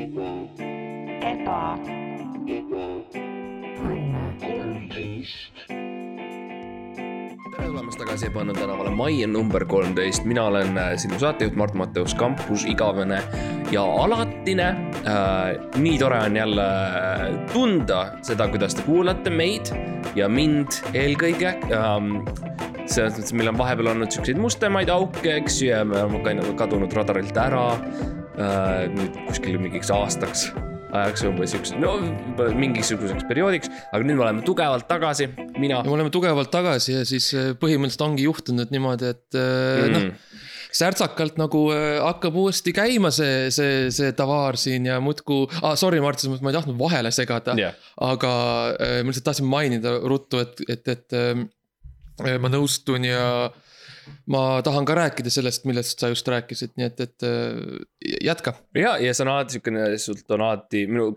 eba, tere tulemast tagasi Ebaõnne tänavale, mai on number kolmteist, mina olen äh, sinu saatejuht Mart-Matteus Kampus, igavene ja alatine äh,. nii tore on jälle äh, tunda seda, kuidas te kuulate meid ja mind eelkõige ähm,. selles mõttes, meil on vahepeal olnud siukseid mustemaid auke, eks ju, ja me oleme käinud, kadunud radarilt ära äh,. Nüüd kuskil mingiks aastaks ajaks umbes siukse, no mingisuguseks perioodiks, aga nüüd me oleme tugevalt tagasi, mina me oleme tugevalt tagasi ja siis äh, põhimõtteliselt ongi juhtunud niimoodi, et mm. mm. noh, särtsakalt nagu äh, hakkab uuesti käima see, see, see tavaar siin ja muudkui ah,, sorry, Mart, selles mõttes ma ei tahtnud vahele segada Jah. aga äh, ma lihtsalt tahtsin mainida ruttu, et, et, et äh, ma nõustun ja ma tahan ka rääkida sellest, millest sa just rääkisid, nii et, et äh, jätka. ja, ja see on alati siukene, sult on alati, minu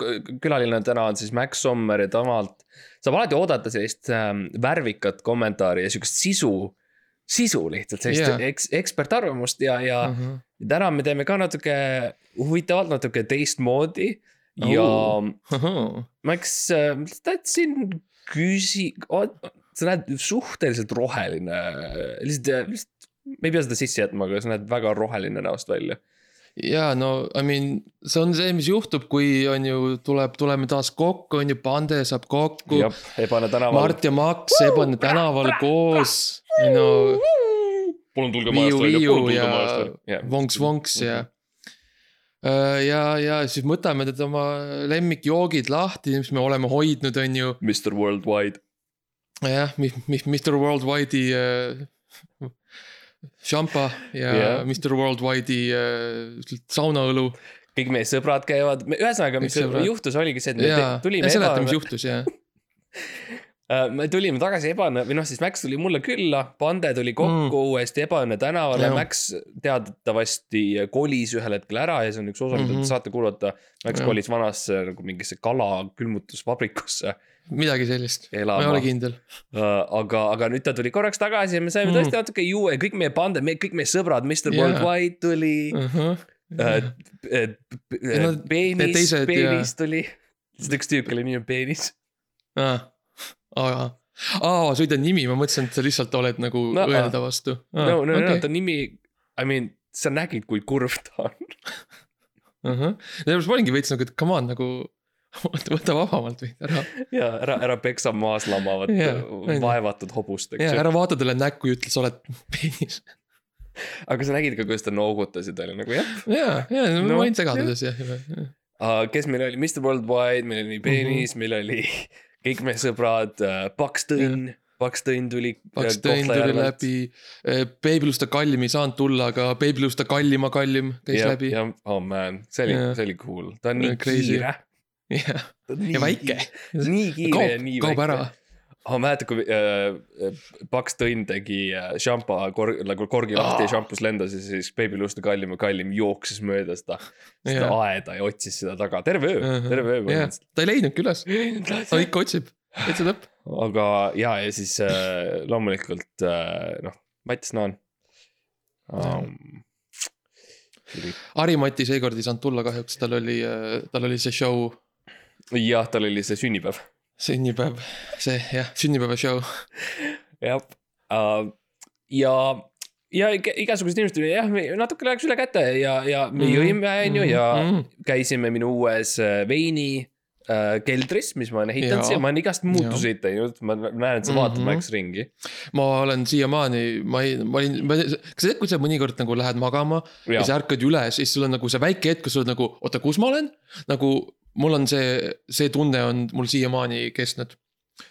külaline täna on siis Max Sommer ja temalt saab alati oodata sellist ähm, värvikat kommentaari ja siukest sisu, sisu lihtsalt, sellist yeah. eks, ekspertarvamust ja, ja uh -huh. täna me teeme ka natuke huvitavalt, natuke teistmoodi ja Oh. Max, tahtsin küsi-, sa näed suhteliselt roheline, lihtsalt, lihtsalt, me ei pea seda sisse jätma, aga sa näed väga roheline näost välja ja no I mean, see on see, mis juhtub, kui on ju, tuleb, tuleme taas kokku, on ju, Pande saab kokku. Mart ja Max Ebane tänaval koos, no palun tulge Viiu, Viiu ja yeah. Vonks, Vonks ja. ja, ja siis võtame need oma lemmikjoogid lahti, mis me oleme hoidnud, on ju. Mr Worldwide. jah, Mr Worldwide'i äh, šampa ja Jah. yeah. Mr Worldwide'i äh, saunaõlu. kõik meie sõbrad käivad, ühesõnaga, mis juhtus, oligi see, et me ja tulime seleta, mis juhtus ja. Me tulime tagasi Ebane või noh, siis Max tuli mulle külla, Pande tuli kokku mm. uuesti Ebane tänavale. Max teatavasti kolis ühel hetkel ära ja see on üks osa, mida Mhm. te saate kuulata. Max Jah. kolis vanasse nagu mingisse kala külmutusvabrikusse midagi sellist, ma ei ole. kindel. aga, aga nüüd ta tuli korraks tagasi ja me saime Mm. tõesti natuke juua ja kõik meie Pande, kõik meie sõbrad, Mr Jaa. Worldwide tuli Äh, äh, Ja no äh, peenis peenis tuli. üks tüüp, kelle nimi on peenis. aa, aa, aa, see oli ta nimi, ma mõtlesin, et sa lihtsalt oled nagu No, no, öelda vastu. no, no, no ta nimi, I mean, sa nägid, kui kurb ta on. sellepärast ma olingi veits nagu, et come on nagu, võta vabamalt veidi ära. ja ära, ära peksa maas lamavat vaevatud hobust, ja eks ju. ära vaata talle näkku ja ütle, sa oled peenis. aga sa nägid ka, kuidas ta noogutas ja ta oli nagu jah. ja, ja No, ma olin segaduses jah. kes meil oli, Mr Worldwide, meil oli peenis, meil oli kõik meie sõbrad, Paks Tõnn, Paks Tõnn tuli. Paks Tõnn tuli. läbi, Babylusta kallim ei saanud tulla, aga Babylusta kallima kallim käis jah, läbi. jah, oh man, see oli Jah., see oli cool, ta on nii Crazy. kiire. jah, ja väike. nii kiire ja nii, kaob ära. oh,. mäletad, kui äh, Paks Tõnn tegi äh, šampa kor-, nagu korgi lahti ja Aa. šampus lendas ja siis Baby Lusta kallim ja kallim jooksis mööda seda, seda Jaa. aeda ja otsis seda taga, terve öö, terve öö põhimõtteliselt. ta ei leidnudki üles, ta ikka otsib, täitsa lõpp. aga ja, ja siis äh, loomulikult äh, noh, Mats Naan um,. Harri-Mati seekord ei saanud tulla kahjuks, tal oli, tal oli see show, jah, tal oli see sünnipäev, sünnipäev, see jah, sünnipäeva show. jah uh,. ja, ja iga- igasugused inimesed jah, natuke läks üle käte ja, ja me Mhm. jõime, on ju, ja Mhm. käisime minu uues äh, veini äh, keldris, mis ma olen ehitanud siia, ma olen igast muutuseid teinud, ma näen, et sa vaatad Mhm. Max ringi. ma olen siiamaani, ma ei, ma olin, kas sa tead, kui sa mõnikord nagu lähed magama ja, ja sa ärkad üles ja siis sul on nagu see väike hetk, kus sa oled nagu, oota, kus ma olen? nagu mul on see, see tunne on mul siiamaani kestnud.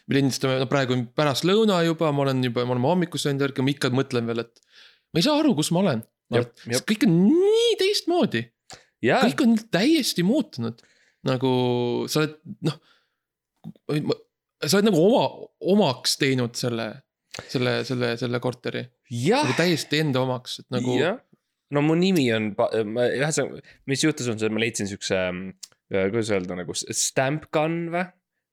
me lindistame, no praegu on pärastlõuna juba, ma olen juba, me oleme hommikust söönud ärka, ma ikka mõtlen veel, et ma ei saa aru, kus ma olen. Kõik on nii teistmoodi, kõik on täiesti muutunud. nagu sa oled, noh, sa oled nagu oma, omaks teinud selle, selle, selle, selle korteri nagu, täiesti enda omaks, et nagu no mu nimi on, ühesõnaga, mis juhtus, on see, et ma leidsin siukse, kuidas öelda nagu stamp gun või?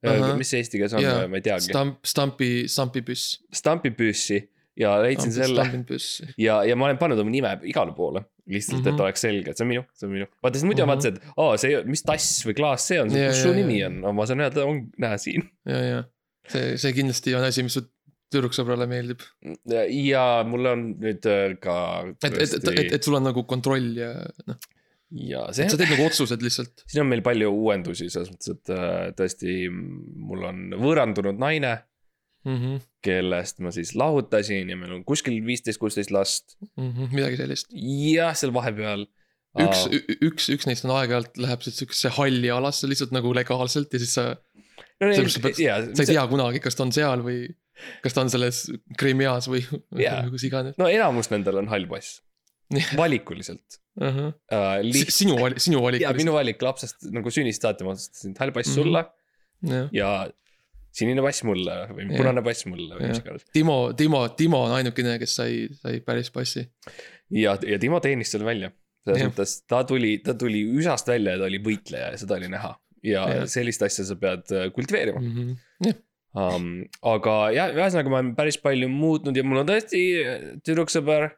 Ahah. mis see eesti keeles on Jaa., ma ei teagi. stamp, stampi, stampipüss. Stampi püssi ja leidsin selle stampipüss. ja, ja ma olen pannud oma nime igale poole. lihtsalt mm, -hmm. Mhm. et oleks selge, et see on minu, see on minu. vaata, siis muidu on Mhm. vaata see, et aa, see, mis tass või klaas see on, kus su nimi on, no ma saan öelda, on, näe siin. ja, ja see, see kindlasti on asi, mis su tüdruksõbrale meeldib. ja mul on nüüd äh, ka. et, et, et, et, et sul on nagu kontroll ja noh, ja see sa teed nagu otsused lihtsalt. siin on meil palju uuendusi selles mõttes, et äh, tõesti, mul on võõrandunud naine, Mhm, kellest ma siis lahutasin ja meil on kuskil viisteist, kuusteist last. mhm, midagi sellist. jah, seal vahepeal. üks, üks, üks neist on aeg-ajalt läheb siukesesse halli alasse lihtsalt nagu legaalselt ja siis sa, no, mõttes sa pead- sa ei tea kunagi, kas ta on seal või kas ta on selles Jaa. või kus iganes no enamus nendel on hall pass, uh. valikuliselt -huh. uh,. Liht... sinu valik, sinu valik. ja minu valik lapsest nagu sünnist saati ma otsustasin, et hall pass Mhm. sulle jah, ja sinine pass mulle või Jah. punane pass mulle või mis iganes. Timo, Timo, Timo on ainukene, kes sai, sai päris passi. ja, ja Timo teenis selle välja. selles mõttes ta tuli, ta tuli üsast välja ja ta oli võitleja ja seda oli näha. ja Jah. sellist asja sa pead äh, kultiveerima jah, um,. aga jah, ühesõnaga ma olen päris palju muutnud ja mul on tõesti tüdruksõber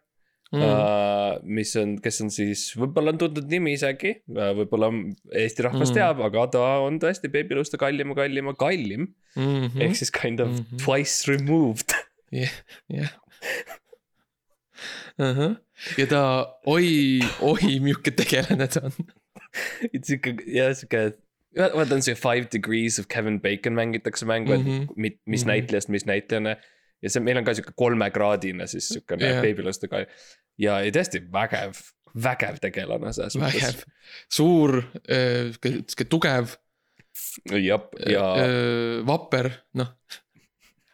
Mhm. uh,, mis on, kes on siis, võib-olla on tuntud nimi isegi, võib-olla Eesti rahvas Mhm. teab, aga ta on tõesti beebiluuste kallima, kallima, kallim mm.. Mhm. ehk siis kind of mm Mhm. -hmm. twice removed. jah. ja ta, oi, oi, milline tegelane ta on. sihuke, jah, sihuke, vaata on see Five Degrees of Kevin Bacon mängitakse mängu mm, Mhm. -hmm. et mi- mis mm Mhm. -hmm. näitlejast, mis näitlejana. Ja see, meil on ka sihuke kolmekraadine siis siukene yeah. beebiluuste ka. ja, ja tõesti vägev, vägev tegelane selles vägev, suur, sihuke tugev, jah, ja, vapper, noh,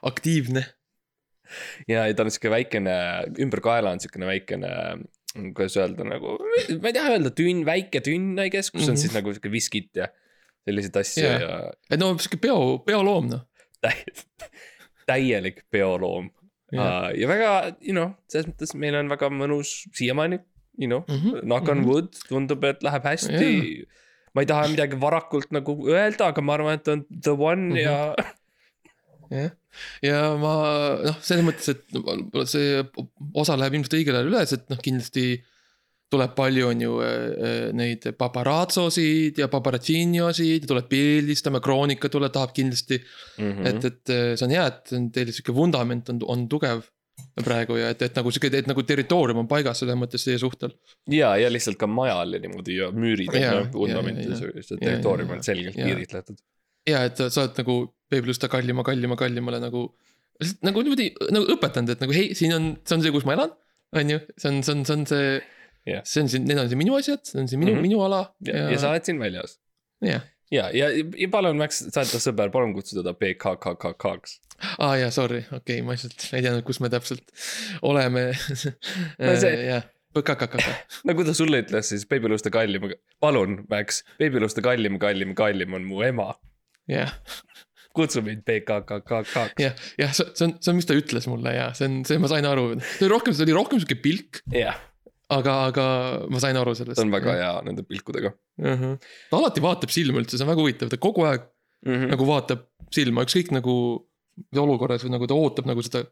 aktiivne. ja, ja ta on sihuke väikene, ümber kaela on siukene väikene, kuidas öelda nagu, ma ei taha öelda tünn, väike tünn, I guess, kus mm -hmm. on siis nagu sihuke viskit ja selliseid asju yeah. ja et no sihuke peo, peoloom noh. Täi- täielik peoloom uh,. ja väga, you know, selles mõttes meil on väga mõnus siiamaani, you know mm, -hmm. knock on mhm. wood, tundub, et läheb hästi yeah.. ma ei taha midagi varakult nagu öelda, aga ma arvan, et on the one mm. -hmm. ja jah, ja ma noh, selles mõttes, et see osa läheb ilmselt õigel ajal üles, et noh, kindlasti tuleb palju, on ju äh, neid paparazzosid ja paparatsiniosid ja tuleb pildistama, Kroonika tuleb, tahab kindlasti mm. mm, -hmm. et, et äh, see on hea, et on teil sihuke vundament on, on tugev praegu ja et, et nagu sihuke, et nagu territoorium on paigas selles mõttes teie suhtel. ja, ja lihtsalt ka majal ja niimoodi ja müürid Jaa, ja, jaa, vundamentis jaa, ja see jaa, territoorium on selgelt piiritletud. ja et sa oled nagu beebilusta kallima, kallima, kallimale nagu. nagu niimoodi nagu õpetanud, et nagu hei, siin on, see on see, kus ma elan, on ju, see on, see on, see on see Jah. see on siin, need on siin minu asjad, see on siin minu mm, Mhm. -hmm. minu ala. ja, ja sa oled siin väljas. jah, ja, ja, ja palun, Max, sa oled ta sõber, palun kutsu teda BKKKK-ks. aa jaa, sorry, okei okay,, ma lihtsalt ei teadnud, kus me täpselt oleme No see- jah, PKKK, nagu ta sulle ütles, siis beebiluuste kallim, palun, Max, beebiluuste kallim, kallim, kallim on mu ema. jah, kutsu mind BKKKK-ks. jah, jah, see on, see on, mis ta ütles mulle ja see on, see ma sain aru, see oli rohkem, see oli rohkem sihuke pilk, jah, aga, aga ma sain aru sellest. ta on väga hea nende pilkudega -hmm. ta alati vaatab silma üldse, see on väga huvitav, ta kogu aeg mm. -hmm. nagu vaatab silma, ükskõik nagu olukorras või nagu ta ootab nagu seda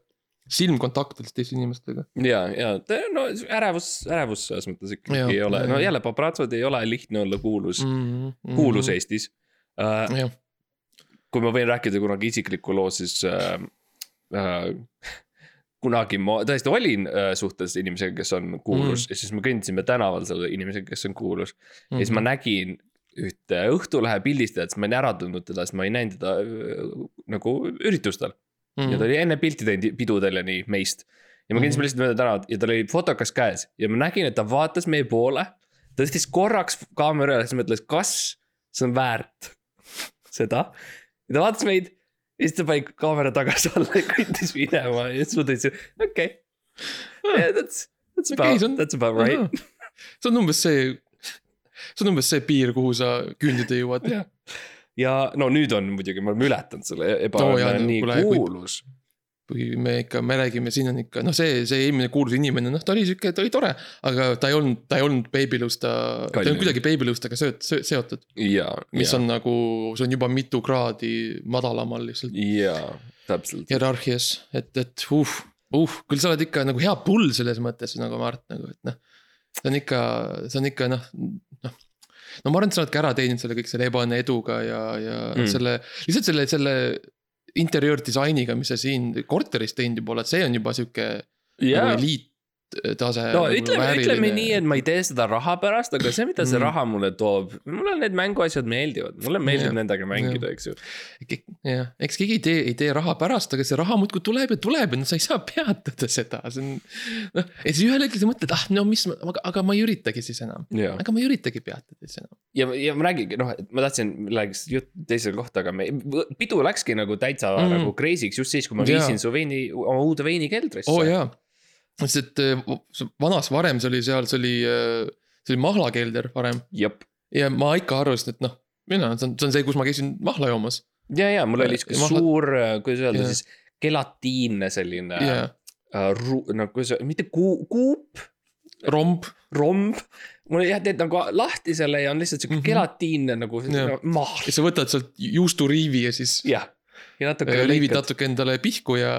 silmkontakti lihtsalt teiste inimestega. ja, ja ta- no ärevus, ärevus selles mõttes ikkagi Jah, ei ole, no jah. jälle paparazzo'd ei ole lihtne olla kuulus mm, mm -hmm. kuulus. Eestis uh,. kui ma võin rääkida kunagi isiklikku loo, siis äh, äh, kunagi ma tõesti olin äh, suhtes inimesega, kes on kuulus mm. ja siis me kõndisime tänaval selle inimesega, kes on kuulus mm.. ja siis ma nägin ühte Õhtulehe pildistajat, siis ma olin ära tundnud teda, sest ma ei näinud teda äh, nagu üritustel mm.. ja ta oli enne pilti teinud pidudel ja nii meist. ja ma kõndisime Mhm. lihtsalt mööda tänavat ja tal oli fotokas käes ja ma nägin, et ta vaatas meie poole. ta tõstis korraks kaamera üle, siis mõtles, kas see on väärt seda. ja ta vaatas meid ja siis ta pani kaamera tagasi alla ja kõndis minema ja siis ma tundsin, okei okay.. That's, that's Okei, about that's about right. see on umbes see, see on umbes see piir, kuhu sa küündida jõuad. ja no nüüd on muidugi, me oleme ületanud selle ebaõnne no nii kuule, kui- kuulus. Kui me ikka, me räägime, siin on ikka, noh, see, see eelmine kuulus inimene, noh, ta oli sihuke, ta oli tore, aga ta ei olnud, ta ei olnud Babylusta, ta ei olnud kuidagi Babylustega seot-, seotud. ja, mis ja, on nagu, see on juba mitu kraadi madalamal lihtsalt ja täpselt. hierarhias, et, et uh, uh, küll sa oled ikka nagu hea pull selles mõttes nagu Mart nagu, et noh. see on ikka, see on ikka noh, noh. no ma arvan, et sa oled ka ära teeninud selle kõik selle ebaõnne eduga ja, ja mm. selle, lihtsalt selle, selle interjöördisainiga, mis sa siin korteris teinud juba oled, see on juba sihuke jaa. nagu eliittase. no ütleme, ütleme nii, et ma ei tee seda raha pärast, aga see, mida see Mm. raha mulle toob, mulle need mänguasjad meeldivad, mulle meeldib Jah. nendega mängida, eks ju. jah, eks keegi ei tee, ei tee raha pärast, aga see raha muudkui tuleb ja tuleb ja no sa ei saa peatada seda, see on. noh, ja siis ühel hetkel sa mõtled, ah no mis, aga, ma ei üritagi siis enam, ja, aga ma ei üritagi peatada siis enam. ja, ja ma räägingi, noh, et ma tahtsin, läheks jutt teisele kohta, aga me, pidu läkski nagu täitsa Mm. nagu crazy'ks just siis, kui ma viisin su veini, oma uude veini keldrisse oo oh, jaa, sest et v- vanas varem see oli seal, see oli, see oli mahlakelder varem ja ma ikka arvasin, et noh, mina, see on, see on see, kus ma käisin mahla joomas. ja, ja mul oli sihuke Mahla- suur, kuidas öelda Jah. siis, gelatiinne selline ja uh,, nagu kuidas, mitte kuu-, kuup, romb, romb. mul jah, teed nagu lahti selle ja on lihtsalt sihuke mm. -hmm. gelatiinne nagu Jah. mahl, ja sa võtad sealt juusturiivi ja siis jah. Ja natuke äh, riivid lõikad natuke endale pihku ja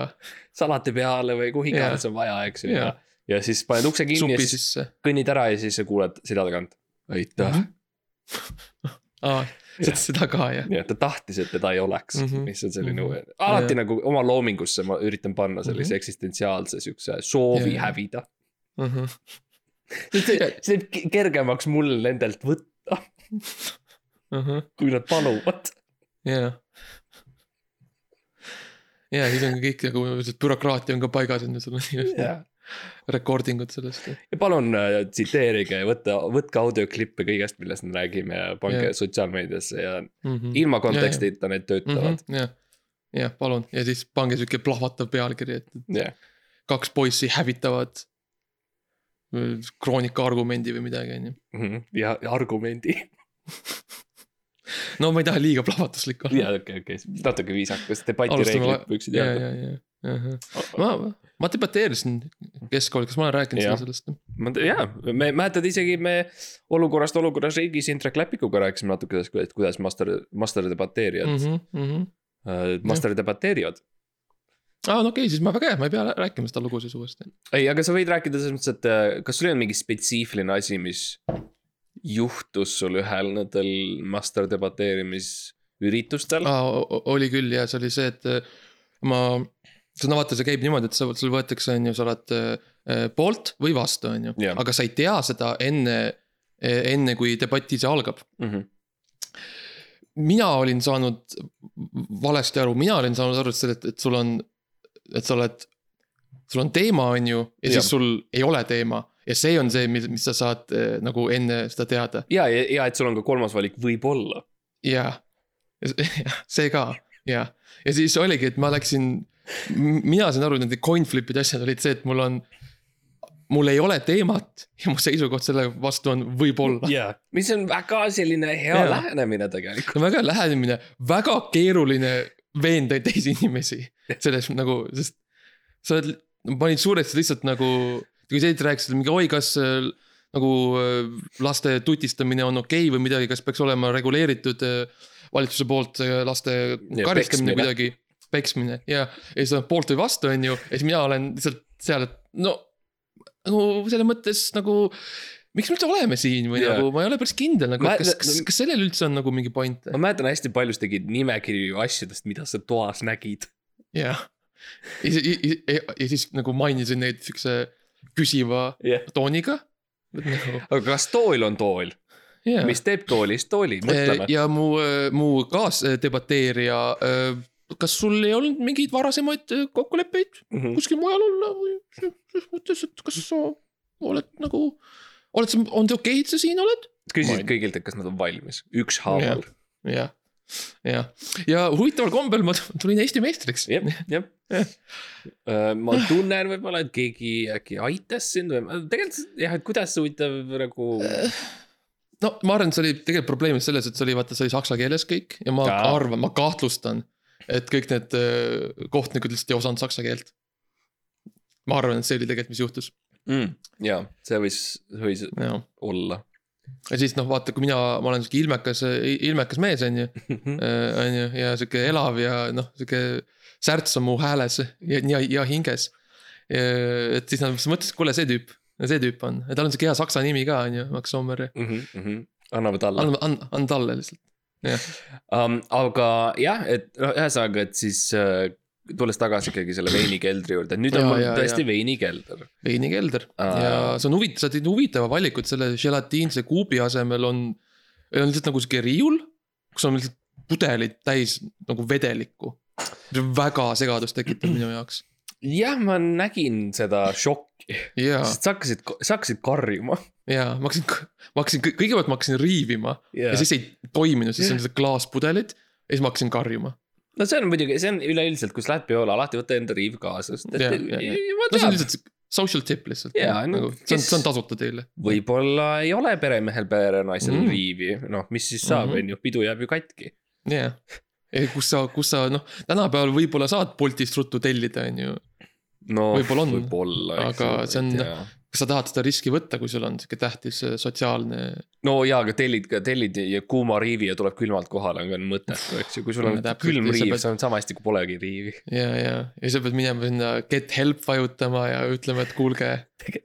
salati peale või kuhu iganes on vaja, eks ju, ja ja siis paned ukse kinni ja siis kõnnid ära ja siis kuuled selja tagant. aitäh mm. Mhm. aa, seda, ka jah. nii et ta tahtis, et teda ei oleks mm. -hmm. mis on selline mm, -hmm. alati Jah. nagu oma loomingusse ma üritan panna sellise mm. -hmm. eksistentsiaalse siukse soovi Jah. hävida. see teeb ke- kergemaks mul nendelt võtta, kui nad paluvad. jah. Ja siis on kõik nagu bürokraatia on ka paigas on ju, sul on ja recording ud sellest. palun äh, tsiteerige ja võtta, võtke audioklippe kõigest, millest me räägime ja pange yeah. sotsiaalmeediasse ja Mhm. ilma kontekstita need töötavad. jah, jah, palun ja siis pange sihuke plahvatav pealkiri, et jah, kaks poissi hävitavad äh, kroonika argumendi või midagi, on ju. Mhm. ja ja argumendi. no ma ei taha liiga plahvatuslik olla. ja okei, okei, natuke viisakas, debati reeglid võiksid ja, jääda. ja, ja, ma, ma debateerisin keskkoolis, kas ma olen rääkinud sulle sellest? jaa, me mäletad isegi me olukorrast olukorras riigis Indrek Läpikuga rääkisime natuke sellest, et kuidas master, master debateerijad mm, -hmm, mm -hmm. -hmm. master debateerivad. aa, no okei okay,, siis ma väga hea, ma ei pea rääkima seda lugu siis uuesti. ei, aga sa võid rääkida selles mõttes, et äh, kas sul on mingi spetsiifiline asi, mis juhtus sul ühel nendel master debateerimisüritustel aa, oli küll ja see oli see, et äh, ma, see no vaata, see käib niimoodi, et sa, sul võetakse, on ju, sa oled äh, poolt või vastu, on ju aga sa ei tea seda enne, enne kui debatt ise algab. mm? -hmm. mina olin saanud valesti aru, mina olin saanud aru sellest, et sul on, et sa oled, sul on teema, on ju, ja Jah. siis sul ei ole teema ja see on see, mis, mis sa saad eh, nagu enne seda teada ja, ja, ja et sul on ka kolmas valik, võib-olla. ja, see ka ja, ja siis oligi, et ma läksin, mina sain aru, nende coin flip'ide asjad olid see, et mul on, mul ei ole teemat ja mu seisukoht selle vastu on võib-olla. jaa, mis on väga selline hea Jaa. lähenemine tegelikult. on väga lähenemine, väga keeruline veenda teisi inimesi selles nagu, sest sa oled, ma olin suuresti lihtsalt nagu, kui sa rääkisid mingi oi, kas äh, nagu äh, laste tutistamine on okei okay või midagi, kas peaks olema reguleeritud äh, valitsuse poolt laste karistamine kuidagi, peksmine ja, ja siis on poolt või vastu, on ju, ja siis mina olen lihtsalt seal, et no nagu selles mõttes nagu miks me üldse oleme siin või yeah. nagu ma ei ole päris kindel nagu kas, kas, kas sellel üldse on nagu mingi point? ma mäletan hästi paljus tegid nimekirju asjadest, mida sa toas nägid. jah, ja, ja, ja, ja siis nagu mainisin neid siukse küsiva jah, tooniga. Aga kas tool on tool, yeah. mis teeb toolist tooli, mõtleme. ja mu, mu kaasdebateerija, kas sul ei olnud mingeid varasemaid äh, kokkuleppeid Mhm. kuskil mujal olla või ses mõttes, et kas sa oled nagu, oled sa, on see okei, et sa siin oled? küsisid kõigilt, et kas nad on valmis, ükshaaval. jah, jah, ja huvitaval kombel ma tulin Eesti meistriks. jah, jah. Ma tunnen võib-olla, et keegi äkki aitas sind või tegelikult jah, et kuidas huvitav nagu. no ma arvan, et see oli tegelikult probleem selles, et see oli vaata, see oli saksa keeles kõik ja ma Jaa. arvan, ma kahtlustan, et kõik need äh, kohtunikud lihtsalt ei osanud saksa keelt. ma arvan, et see oli tegelikult, mis juhtus, ja see võis, võis jah. olla. ja siis noh, vaata, kui mina, ma olen sihuke ilmekas, ilmekas mees on ju, on ju, ja sihuke elav ja noh, sihuke särts on mu hääles ja, ja, ja hinges. et siis nad mõtlesid, kuule, see tüüp, see tüüp on, ja tal on siuke hea saksa nimi ka on ju, Max Sommer, mm. -hmm, mm -hmm. anname talle anna, anna, anna talle lihtsalt. um,. aga jah, et noh, ühesõnaga, et siis äh, tulles tagasi ikkagi selle veinikeldri juurde, et nüüd on Jaa, mul tõesti jaa. veinikelder. veinikelder Aa. ja see on huvitav, sa teed huvitava valiku, et selle želatiinse kuubi asemel on, on lihtsalt nagu sihuke riiul, kus on lihtsalt pudelid täis nagu vedelikku. See on väga segadust tekitav minu jaoks. jah, ma nägin seda šokki, ja, sest sa hakkasid, sa hakkasid karjuma ja ma hakkasin, ma hakkasin, kõigepealt ma hakkasin riivima yeah. ja siis ei toiminud, siis Jah. on lihtsalt klaaspudelid ja siis ma hakkasin karjuma. no see on muidugi, see on üleüldiselt, kui sa lähed peole, alati võta enda riiv kaasa, sest et Jah, jah, jah. ma no see on tean, lihtsalt social tip lihtsalt Jaa, no nagu,. see on, kes- see on tasuta teile. võib-olla ei ole peremehel perenaisel mm. Riivi, noh, mis siis saab, Mhm. on ju, pidu jääb ju katki. jah, kus sa, kus sa noh, tänapäeval võib-olla saad Boltist ruttu tellida, on ju. no Võib-olla on, võib-olla, aga see on- kas sa tahad seda riski võtta, kui sul on sihuke tähtis äh, sotsiaalne. no jaa, aga tellid ka, tellid ja kuuma riivi ja tuleb külmalt kohale, on ka mõttetu, eks ju, kui sul on No külm riiv, pead- see on sama hästi kui polegi riivi. ja, ja, ja sa pead minema sinna get help vajutama ja ütlema, et kuulge,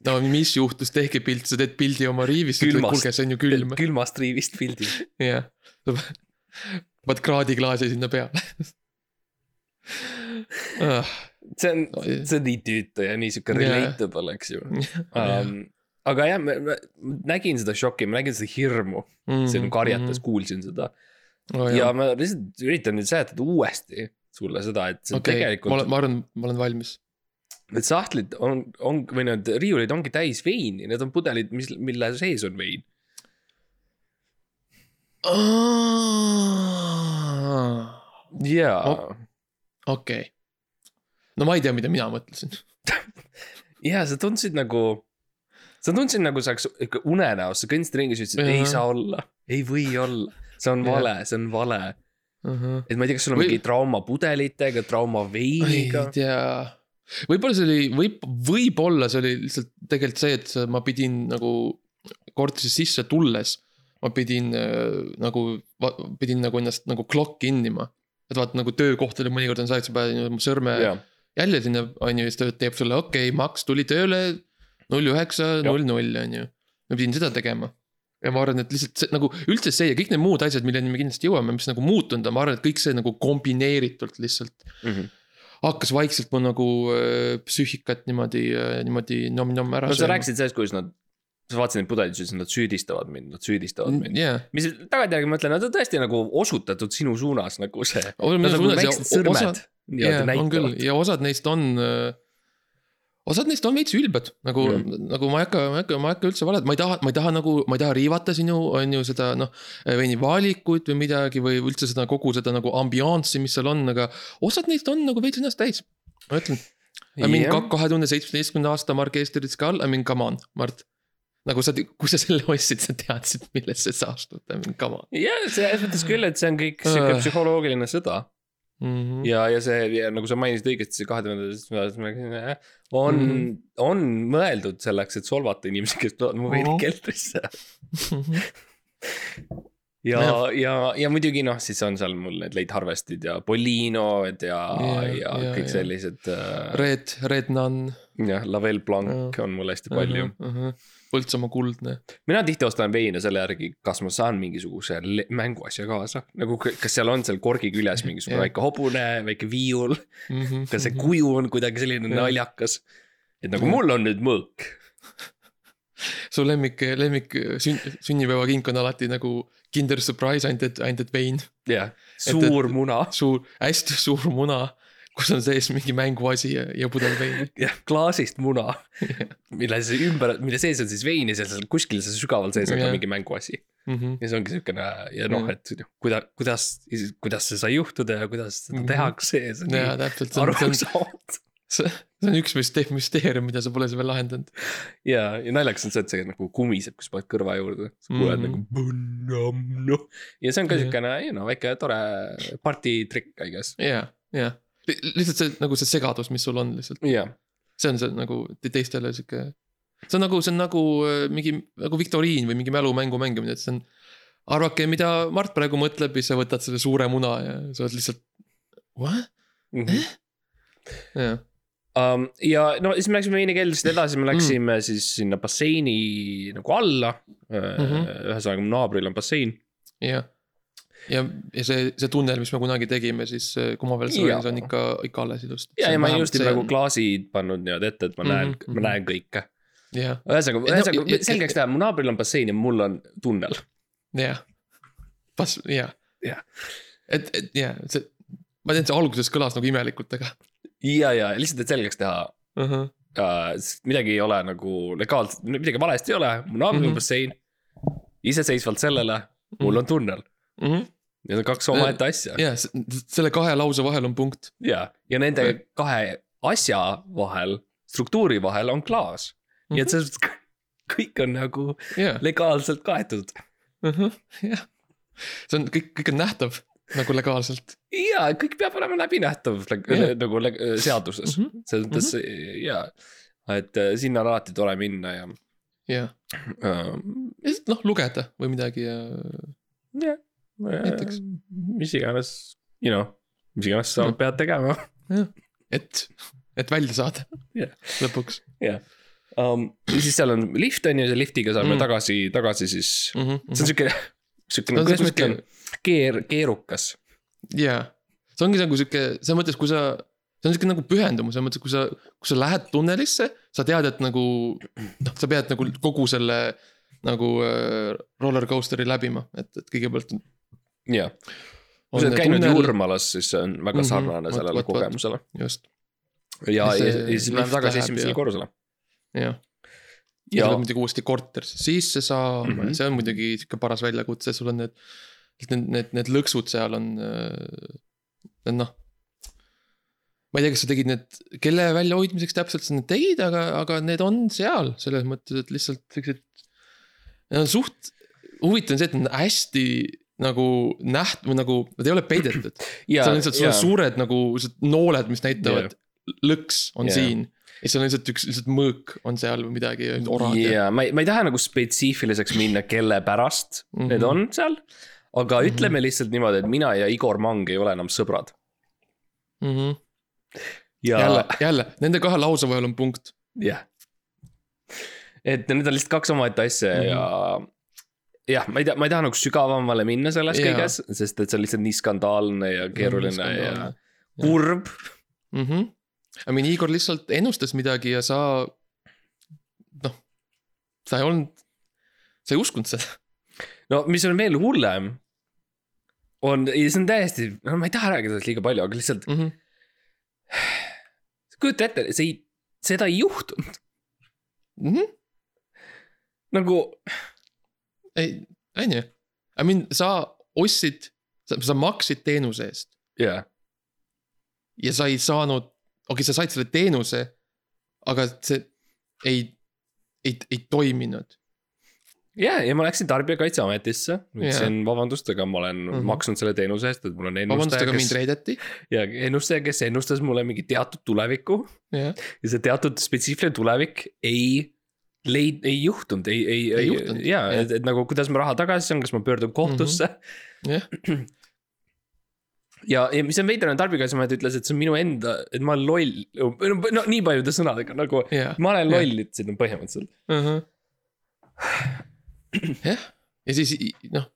no mis juhtus, tehke pilt, sa teed pildi oma riivist, ütled, kuulge, see on ju külm. külmast riivist pildi. jah, paned kraadiklaasi sinna peale. Ah, see on, see on nii tüütu ja nii sihuke relatable, eks ju. Um,. aga jah, ma nägin seda šokki, ma nägin seda hirmu, see Mhm, karjatas, kuulsin seda. Oh, ja ma lihtsalt üritan nüüd seletada uuesti sulle seda, et see on okei, ma tegelikult olen, ma arvan, ma olen valmis. need sahtlid on, on või need riiulid ongi täis veini, need on pudelid, mis, mille sees on vein. Jaa Oh. okei, no ma ei tea, mida mina mõtlesin. ja sa tundsid nagu, sa tundsid nagu sa oleks ikka unenäos, sa kõndisid ringi, sa ütlesid, ei Jaa. saa olla, ei või olla. see on vale, see on vale. et ma ei tea, kas sul on Või- mingi trauma pudelitega, trauma ei veiniga. tea, võib-olla see oli, võib, võib-olla see oli lihtsalt tegelikult see, et ma pidin nagu korterisse sisse tulles. Ma pidin äh, nagu, pidin nagu ennast nagu clock in ima. et vaata nagu töökohtadel mõnikord on see, et sa paned oma sõrme jaa, jälle sinna on ju, siis ta teeb sulle, okei okay,, Max tuli tööle null üheksa, null null on ju. ma pidin seda tegema. ja ma arvan, et lihtsalt see nagu üldse see ja kõik need muud asjad, milleni me kindlasti jõuame, mis nagu muutunud on, ma arvan, et kõik see nagu kombineeritult lihtsalt Mhm. hakkas vaikselt mu nagu äh, psüühikat niimoodi, niimoodi nom-nom ära no sa rääkisid sellest, kuidas nad, sa vaatasid neid pudeleid, ütlesid, nad süüdistavad mind, nad süüdistavad mind. jah, mis tagantjärgi ma ütlen, nad on tõesti nagu osutatud sinu suunas nagu see. Nagu suunas ja väiksed osa- sõrmed. jaa, on küll ja osad neist on. osad neist on veits ülbed, nagu mm., nagu ma ei hakka, ma ei hakka, ma ei hakka üldse valet, ma ei taha, ma ei taha nagu, ma ei taha riivata sinu, on ju seda noh. veinivalikut või midagi või üldse seda kogu seda nagu ambianssi, mis seal on, aga osad neist on nagu veits ennast täis. ma ütlen, I mean kahe tuhande seitsmeteistkümnenda aasta Marquez de Rizcal, I mean come on, Mart. Nagu sa, kui sa selle ostsid, sa teadsid, I mean come on jah, selles mõttes küll, et see on kõik sihuke Ah. psühholoogiline sõda mm. -hmm. ja, ja see ja nagu sa mainisid õigesti, see kahe tuhande seitsmenda on mm. -hmm. on mõeldud selleks, et solvata inimesi, kes tulevad mu veini Mhm. ja, ja, ja muidugi noh, siis on seal mul need late harvest'id ja Polinod ja Ja, ja, ja ja, kõik ja. sellised äh,. Red, Red Nun. jah, Lavelle Blanc on mul hästi palju. Põltsamaa kuldne. mina tihti ostan veine selle järgi, kas ma saan mingisuguse mänguasja kaasa, nagu kas seal on seal korgi küljes mingisugune Jah. väike hobune, väike viiul, Mhm. kas see kuju on kuidagi selline Jah. naljakas. et nagu mul on nüüd mõõk. su lemmik, lemmik sünn-, sünnipäevakink on alati nagu Kinder Surprise, ainult et, ainult et vein. jah, suur muna, suur, hästi suur muna, kus on sees mingi mänguasi ja, ja pudel veini. jah, klaasist muna, mille siis ümber, mille sees on siis vein ja seal kuskil seal sügaval sees on ka mingi mänguasi. Mhm. ja see ongi siukene ja noh, et kuidas, kuidas, kuidas see sai juhtuda ja kuidas seda Mhm. tehakse ja see on nii arusaamatu. See on üks müste-, müsteerium, mida sa pole veel lahendanud. ja, ja naljakas on see, et see nagu kumiseb, kui sa paned kõrva juurde, sa kuuled mm. -hmm. nagu noh. ja see on ka siukene, you know, väike tore party trikk, I guess. jaa, jaa. lihtsalt see nagu see segadus, mis sul on lihtsalt, jah, see on see nagu te- teistele sihuke. see on nagu, see on nagu äh, mingi nagu viktoriin või mingi mälumängu mängimine, et see on. arvake, mida Mart praegu mõtleb ja sa võtad selle suure muna ja sa oled lihtsalt. What? Mhm. jah, um,. ja no siis me läksime veinikeldrist edasi, me läksime mm. siis sinna basseini nagu alla mm. Mhm. -hmm. ühesõnaga, mu naabril on bassein. jah. ja, ja see, see tunnel, mis me kunagi tegime, siis äh, Kumaveelse Jaa. roolis on ikka, ikka alles ilusti. ja, ja ma ilusti praegu klaasid pannud niimoodi ette, et ma näen mm, Mhm, -hmm. ma näen kõike. jah, ühesõnaga, Ja no- ühesõnaga ja- selgeks teha, mu naabril on bassein ja mul on tunnel. jah. pas-, jah. Jah. et, et jah, see, ma tean, see alguses kõlas nagu imelikult, aga ja, ja lihtsalt, et selgeks teha uh. -huh. uh,. midagi ei ole nagu legaalselt, midagi valesti ei ole, mu naabril mm -hmm. Mhm. on bassein. iseseisvalt sellele, mul on tunnel. Mm -hmm. Need on kaks omaette asja. ja selle kahe lause vahel on punkt. ja, ja nende kahe asja vahel, struktuuri vahel on klaas. nii et selles mõttes kõ- kõik on nagu jah, legaalselt kaetud. jah. see on kõik, kõik on nähtav nagu legaalselt. ja kõik peab olema läbinähtav Jah. nagu leg- seaduses, Mhm. selles mõttes ja, et äh, sinna on alati tore minna ja jah, äh, lihtsalt noh, lugeda või midagi ja jah, Näiteks. mis iganes, you know, mis iganes sa No. pead tegema et, et välja saada Jah. lõpuks um,. siis seal on lift on ju, ja liftiga saame Mm. mm. tagasi, tagasi siis, mm. -hmm. see on siuke, siuke, No kuidas ma ütlen, keer-, keerukas. jaa, see ongi nagu sihuke, selles mõttes, kui sa, see on sihuke nagu pühendumus, selles mõttes, kui sa, kui sa lähed tunnelisse, sa tead, et nagu noh, sa pead nagu kogu selle nagu äh, roller coaster'i läbima, et, et kõigepealt on. jah, kui sa oled käinud Jurmalas, siis see on väga Mhm, sarnane vot, sellele vot, vot. kogemusele. just, ja, Ja ja, siis lift tagasi läheb esimesele korrusele. jah. Ja ja sa pead muidugi uuesti korterisse sisse saama mm, Mhm. -hmm. see on muidugi sihuke paras väljakutse, sul on need, need, need, need lõksud seal on, need noh. ma ei tea, kas sa tegid need, kelle väljahoidmiseks täpselt sa need tegid, aga, aga need on seal selles mõttes, et lihtsalt siuksed. Need on suht, huvitav on see, et need on hästi nagu näht- või nagu, nad ei ole peidetud. ja seal on lihtsalt on suured nagu nooled, mis näitavad lõks on Jaa. siin. Ja siis on lihtsalt üks lihtsalt mõõk on seal või midagi, orad ja ja ma ei, ma ei taha nagu spetsiifiliseks minna, kelle pärast mm Mhm. -hmm. need on seal. aga mm Mhm. -hmm. ütleme lihtsalt niimoodi, et mina ja Igor Mang ei ole enam sõbrad. mm. -hmm. ja jälle, jälle nende kahe lause vahel on punkt. jah. et need on lihtsalt kaks omaette asja mm Mhm. -hmm. ja jah, ma ei tea, ma ei taha nagu sügavamale minna selles Jaa. kõiges, sest et see on lihtsalt nii skandaalne ja keeruline ja Jaa. kurb. mm. -hmm. I mean Igor lihtsalt ennustas midagi ja sa, noh, sa ei olnud, sa ei uskunud seda no mis on veel hullem, on, see on täiesti, no ma ei taha rääkida sellest liiga palju, aga lihtsalt mm. -hmm. kujuta ette, see ei, seda ei juhtunud, Mm -hmm. nagu ei, on ju, I mean sa ostsid, sa, maksid teenuse eest jah, ja sa ei saanud, okei okay,, sa said selle teenuse, aga see ei, ei, ei toiminud ja, ja ma läksin Tarbijakaitseametisse, ütlesin vabandust, aga ma olen mm. -hmm. maksnud selle teenuse eest, et mul on vabandust, ennustaja, aga mind kes reedeti. ja ennustaja, kes ennustas mulle mingi teatud tulevikku jah, ja see teatud spetsiifiline tulevik ei leid-, ei juhtunud, ei, ei, Ei juhtunud, ja jah. et, et nagu kuidas ma raha tagasi saan, kas ma pöördun kohtusse mm. -hmm. ja, ja mis on veider, on Tarbijakaitseamet ütles, et see on minu enda, et ma olen loll, no nii paljude sõnadega nagu jah. ma olen loll, ütlesid nad põhimõtteliselt. jah, ja siis noh,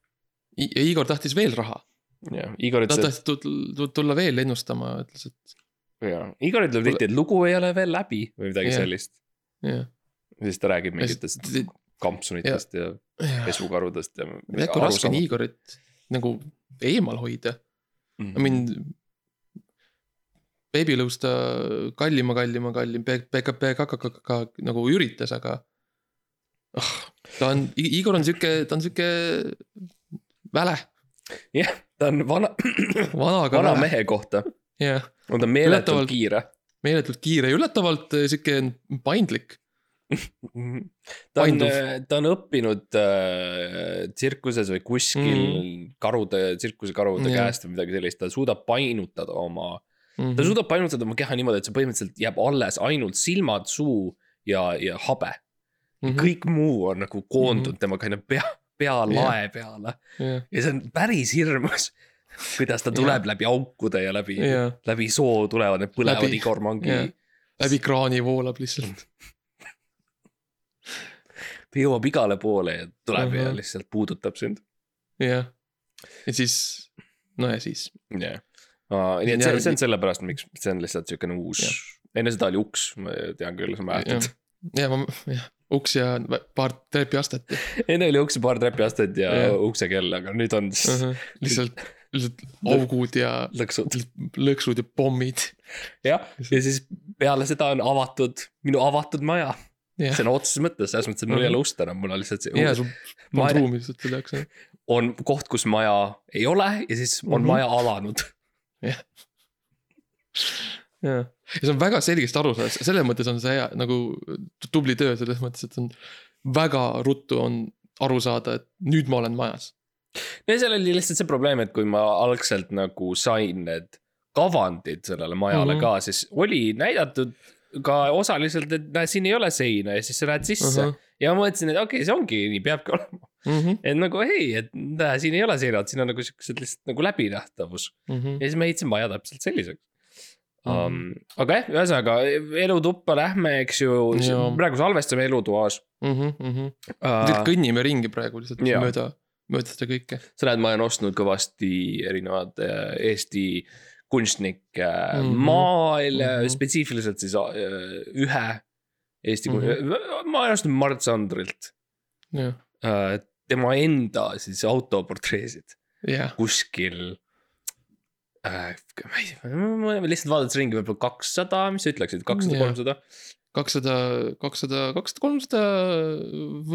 Igor tahtis veel raha, jah, Igor ta ütles, tahtis tut- tulla veel ennustama, ütles, et jaa, Igor ütleb tihti, et lugu ei ole veel läbi või midagi Jah. sellist. jah. ja siis ta räägib mingitest kampsunitest ja pesukarudest ja. tead, kui raske on Igorit nagu eemal hoida, Mhm. I mean. beebilõus ta kallima, kallima, kallim, PKP KKK nagu üritas, aga. ah, ta on, Igor on sihuke, ta on sihuke väle, jah, ta on vana, vana, vana väle, mehe kohta jah, on ta meeletult kiire. meeletult kiire ja üllatavalt sihuke paindlik. Ta on Painduv., ta on õppinud äh, tsirkuses või kuskil mm. karude, tsirkusekarude Jah. käest või midagi sellist, ta suudab painutada oma Mhm. ta suudab painutada oma keha niimoodi, et see põhimõtteliselt jääb alles ainult silmad, suu ja, ja habe mm. Mhm. -hmm. kõik muu on nagu koondunud tema kind of pea, pealae peale jah, ja see on päris hirmus. kuidas ta tuleb läbi aukude ja läbi, jah, läbi soo tulevad need põlevad Läbi- Igor Mangi jah. läbi kraani voolab lihtsalt. ta jõuab igale poole ja tuleb uh -huh. ja Mhm. lihtsalt puudutab sind. jah. ja siis, no ja siis. jah. nii et see, Ja- see on sellepärast, miks see on lihtsalt siukene uus Jah., enne seda oli uks, ma tean küll, sa mäletad. ja ma, jah, uks ja paar trepiastet ja enne oli uks ja paar trepiastet ja Jah. uksekell, aga nüüd on uh siis -huh. lihtsalt, lihtsalt augud ja lõksud. lõksud ja pommid. jah, ja siis peale seda on avatud minu avatud maja, jah, sõna otseses mõttes, selles mõttes, et mul ei ole ust enam, mul on lihtsalt ja see. sul polnud ruumi lihtsalt selle jaoks. on koht, kus maja ei ole ja siis on mm Mhm. -hmm. maja alanud. jah, ja see on väga selgesti aru saada, selles mõttes on see hea nagu tubli töö selles mõttes, et on väga ruttu on aru saada, et nüüd ma olen majas. no seal oli lihtsalt see probleem, et kui ma algselt nagu sain need kavandid sellele majale mm Mhm. -hmm. ka, siis oli näidatud ka osaliselt, et näe, siin ei ole seina ja siis sa lähed sisse uh. -huh. ja ma mõtlesin, et okei okay,, see ongi, nii peabki olema. Mhm, et nagu hei, et näe, siin ei ole seinad, siin on nagu siuksed lihtsalt nagu läbinähtavus. ja siis ma ehitasin maja täpselt selliseks um,. aga jah, ühesõnaga elutuppa lähme, eks ju praegu salvestame elutoas lihtsalt uh,. kõnnime ringi praegu lihtsalt Jaa. mööda, mööda seda kõike. sa näed, ma olen ostnud kõvasti erinevad äh, Eesti kunstnike mm Mhm. -hmm. maal mm. -hmm. spetsiifiliselt siis äh, ühe Eesti mm. -hmm. ma ostnud Mart Sandrilt äh, tema enda siis autoportreesid jah, kuskil äh,. ma ei tea, ma lihtsalt vaadates ringi võib-olla kakssada, mis sa ütleksid, kakssada, kolmsada? kakssada, kakssada, kakssada, kolmsada,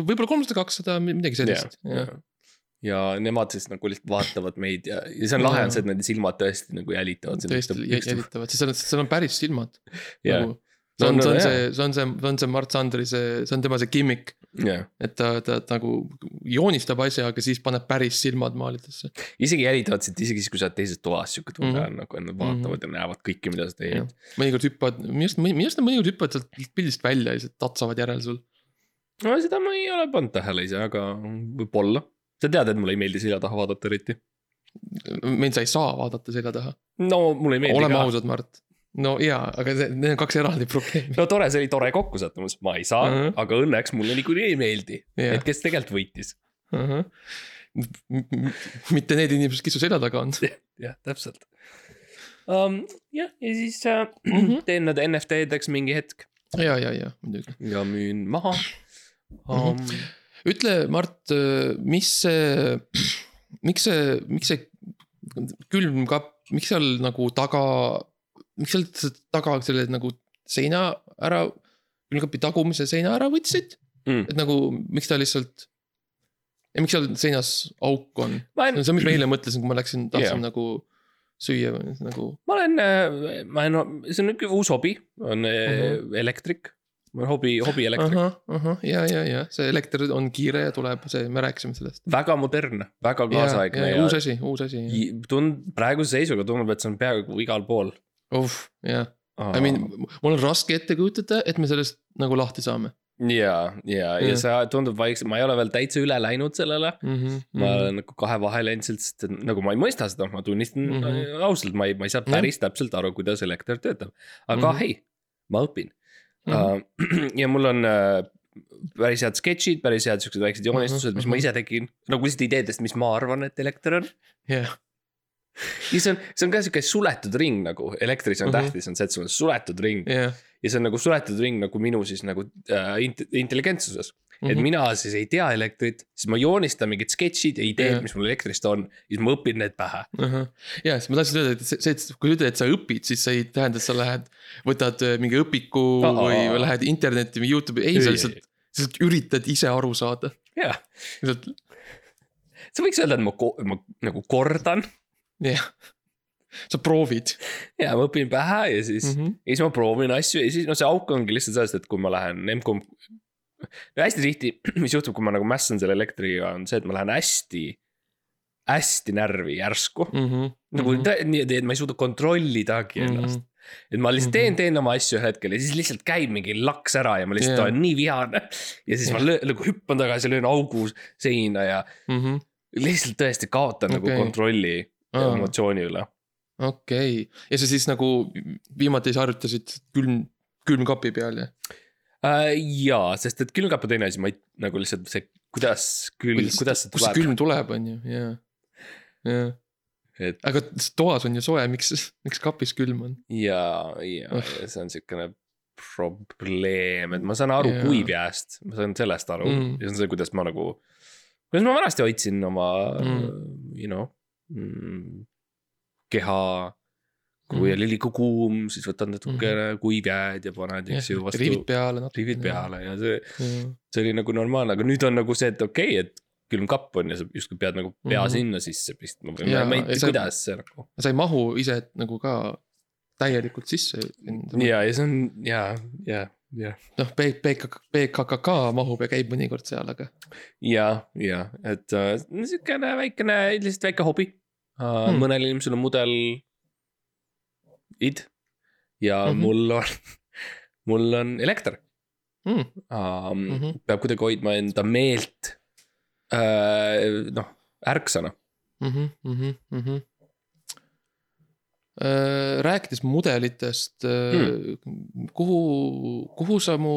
võib-olla kolmsada, kakssada, midagi sellist, jah. Ja nemad siis nagu lihtsalt vaatavad meid ja, ja see on lahe on see, et nende silmad tõesti nagu jälitavad. tõesti jä- jälitavad, sest seal on, seal on päris silmad Jah. nagu. see on, No, no see on jaa. see, see on see, see on see Mart Sandri see, see on tema see gimmick, jah, et ta, ta nagu joonistab asja, aga siis paneb päris silmad maalidesse. isegi jälitavad sind isegi siis, kui sa oled teises toas, sihuke tunne Mhm. on nagu, et nad vaatavad ja näevad kõike, mida sa teed. mõnikord hüppavad, minu arust, minu arust nad mõnikord hüppavad sealt pildist välja ja lihtsalt tatsavad järel sul. no seda ma ei ole pannud tähele ise, aga võib-olla. Sa tead, et mulle ei meeldi selja taha vaadata eriti. meil sa ei saa vaadata selja taha, no mulle ei meeldi oleme ka. ausad, Mart. no jaa, aga see- need on kaks eraldi probleemi. no tore, see oli tore kokkusattumus, ma ei saa uh, Mhm. -huh. aga õnneks mulle niikuinii ei meeldi, jah et, kes tegelikult võitis. mitte need inimesed, kes su selja taga on. jah, täpselt um,. jah, ja siis äh, Mhm. teen need NFT-deks mingi hetk ja, ja, ja muidugi. ja müün maha um,. ütle, Mart, mis see, miks see, miks see külmkapp, miks seal nagu taga, miks sealt taga selle nagu seina ära, külmkapi tagumise seina ära võtsid Mm. et nagu, miks ta lihtsalt. ja miks seal seinas auk on? ma see on mis ma eile mõtlesin, kui ma läksin, tahtsin yeah. nagu süüa või nagu. ma olen, ma olen, see on nihuke uus hobi, on Mhm. -huh. elektrik. Ma olen hobi, ahah, ja, ja, ja see elekter on kiire ja tuleb, see, me rääkisime sellest. väga modernne, väga kaasaegne ja, uus asi, uus asi. ja tund-, praeguse seisuga tundub, et see on peaaegu igal pool. uh, jah, I mean, mul on raske ette kujutada, et me sellest nagu lahti saame ja, ja, ja see tundub vaikselt, ma ei ole veel täitsa üle läinud sellele. mm. -hmm. ma olen nagu kahe vahel endiselt, sest nagu ma ei mõista seda, ma tunnistan mm Mhm. -hmm. ausalt, ma ei, ma ei saa päris täpselt aru, kuidas elekter töötab. aga mm Mhm. -hmm. hei, ma õpin Mhm. uh. ja mul on uh, päris head sketšid, päris head siuksed väiksed joonistused, mis ma mhm. ise tegin. nagu lihtsalt ideedest, mis ma arvan, et elekter on. jah, ja see on, see on ka sihuke suletud ring nagu, elektris on mm. -hmm. tähtis, on see, et sul on suletud ring jah. ja see on nagu suletud ring nagu minu siis nagu äh, int- intelligentsuses. Et Mhm. mina siis ei tea elektrit, siis ma joonistan mingid sketšid ja ideed Jah. mis mul elektrist on, siis ma õpin need pähe. ja siis ma tahtsin öelda, et see, et kui sa ütled, et sa õpid, siis see ei tähenda, et sa lähed, võtad äh, mingi õpiku Aa. või või lähed internetti või Youtube'i, ei, sa lihtsalt, lihtsalt üritad ise aru saada. jah, lihtsalt, sa võiks öelda, et ma, ma nagu kordan jah. sa proovid ja ma õpin pähe ja siis mm, mm. -hmm. -hmm. ja siis ma proovin asju ja siis no see auk ongi lihtsalt sellest, et kui ma lähen M-komp. No hästi tihti, mis juhtub, kui ma nagu mässan selle elektriga, on see, et ma lähen hästi, hästi närvi järsku Mm -hmm. nagu tä- niimoodi, et ma ei suuda kontrollidagi ennast mm. -hmm. et ma lihtsalt teen, teen oma asju ühel hetkel ja siis lihtsalt käib mingi laks ära ja ma lihtsalt yeah. olen nii vihane. ja siis yeah. ma nagu hüppan tagasi, löön augu seina ja mm -hmm. lihtsalt tõesti kaotan okay. Nagu kontrolli Aa. emotsiooni üle. okei okay., ja sa siis nagu viimati sa harjutasid külm, külmkapi peal ja äh,. jaa, sest et külmkapp on teine asi, ma ei, nagu lihtsalt see, kuidas külm, kuidas see kust tuleb, külm tuleb, on ju, jaa. jaa, et aga toas on ju soe, miks, miks kapis külm on? ja, ja Oh. see on siukene probleem, et ma saan aru Jaa. kuivjääst, ma saan sellest aru Mm. ja see on see, kuidas ma nagu, kuidas ma vanasti hoidsin oma Mm. you know mm, keha. Kui Mm. oli liiga kuum, siis võtad natukene kuivjääd ja paned, eks ju, rivid peale natuke. rivid. peale ja see, see oli nagu normaalne, aga nüüd on nagu see, et okei okay,, et külmkapp on ja sa justkui pead nagu pea Mhm. sinna sisse pistma või ma ei tea, kuidas see nagu. sa ei mahu ise nagu ka täielikult sisse. ja, ja see on ja, ja, ja, noh, PKK, PKKK mahub ja käib mõnikord seal, aga ja, ja, et äh, niisugune väikene, lihtsalt väike hobi uh, hmm.. mõnel inimesel on mudel id ja mm. -hmm. mul on, mul on elekter mm, uh,. Mm Mhm. -hmm. peab kuidagi hoidma enda meelt uh, noh, ärksana. mm. -hmm, mm -hmm, mm -hmm. rääkides mudelitest mm., kuhu, kuhu sa mu,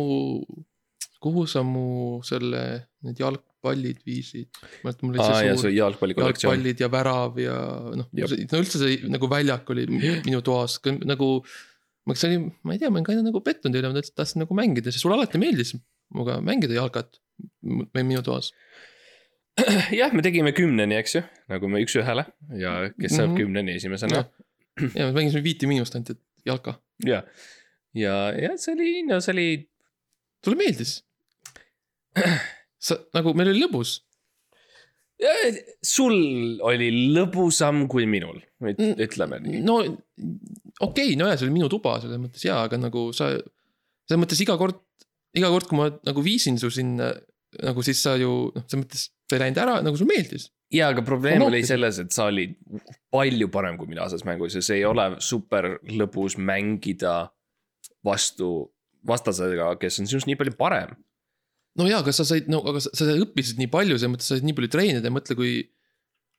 kuhu sa mu selle, need jalgpallid viisid? ja jalgpallid ja värav ja noh, no üldse see nagu väljak oli minu toas nagu. ma, see oli, ma ei tea, ma olen ka nagu pettunud üle, ma tahtsin nagu mängida, sest sulle alati meeldis minuga mängida jalkat minu toas. jah, me tegime kümneni, eks ju, nagu me üks-ühele ja kes saab mm. -hmm. kümneni esimesena ja me mängisime viite miinust ainult, et jalka. ja, ja, ja see oli, no see oli sulle meeldis? Sa nagu, meil oli lõbus. sul oli lõbusam kui minul, Mm. ütleme nii. no okei okay,, nojah, see oli minu tuba selles mõttes jaa, aga nagu sa, selles mõttes iga kord, iga kord, kui ma nagu viisin su sinna nagu siis sa ju noh, selles mõttes sa ei läinud ära, nagu sulle meeldis. ja, aga probleem Ma oli nautisin. selles, et sa olid palju parem kui mina selles mängus ja see ei ole super lõbus mängida vastu vastasega, kes on sinust nii palju parem. No jaa, aga sa said, no aga sa, sa õppisid nii palju, selles mõttes sa said nii palju treenida mõtle, kui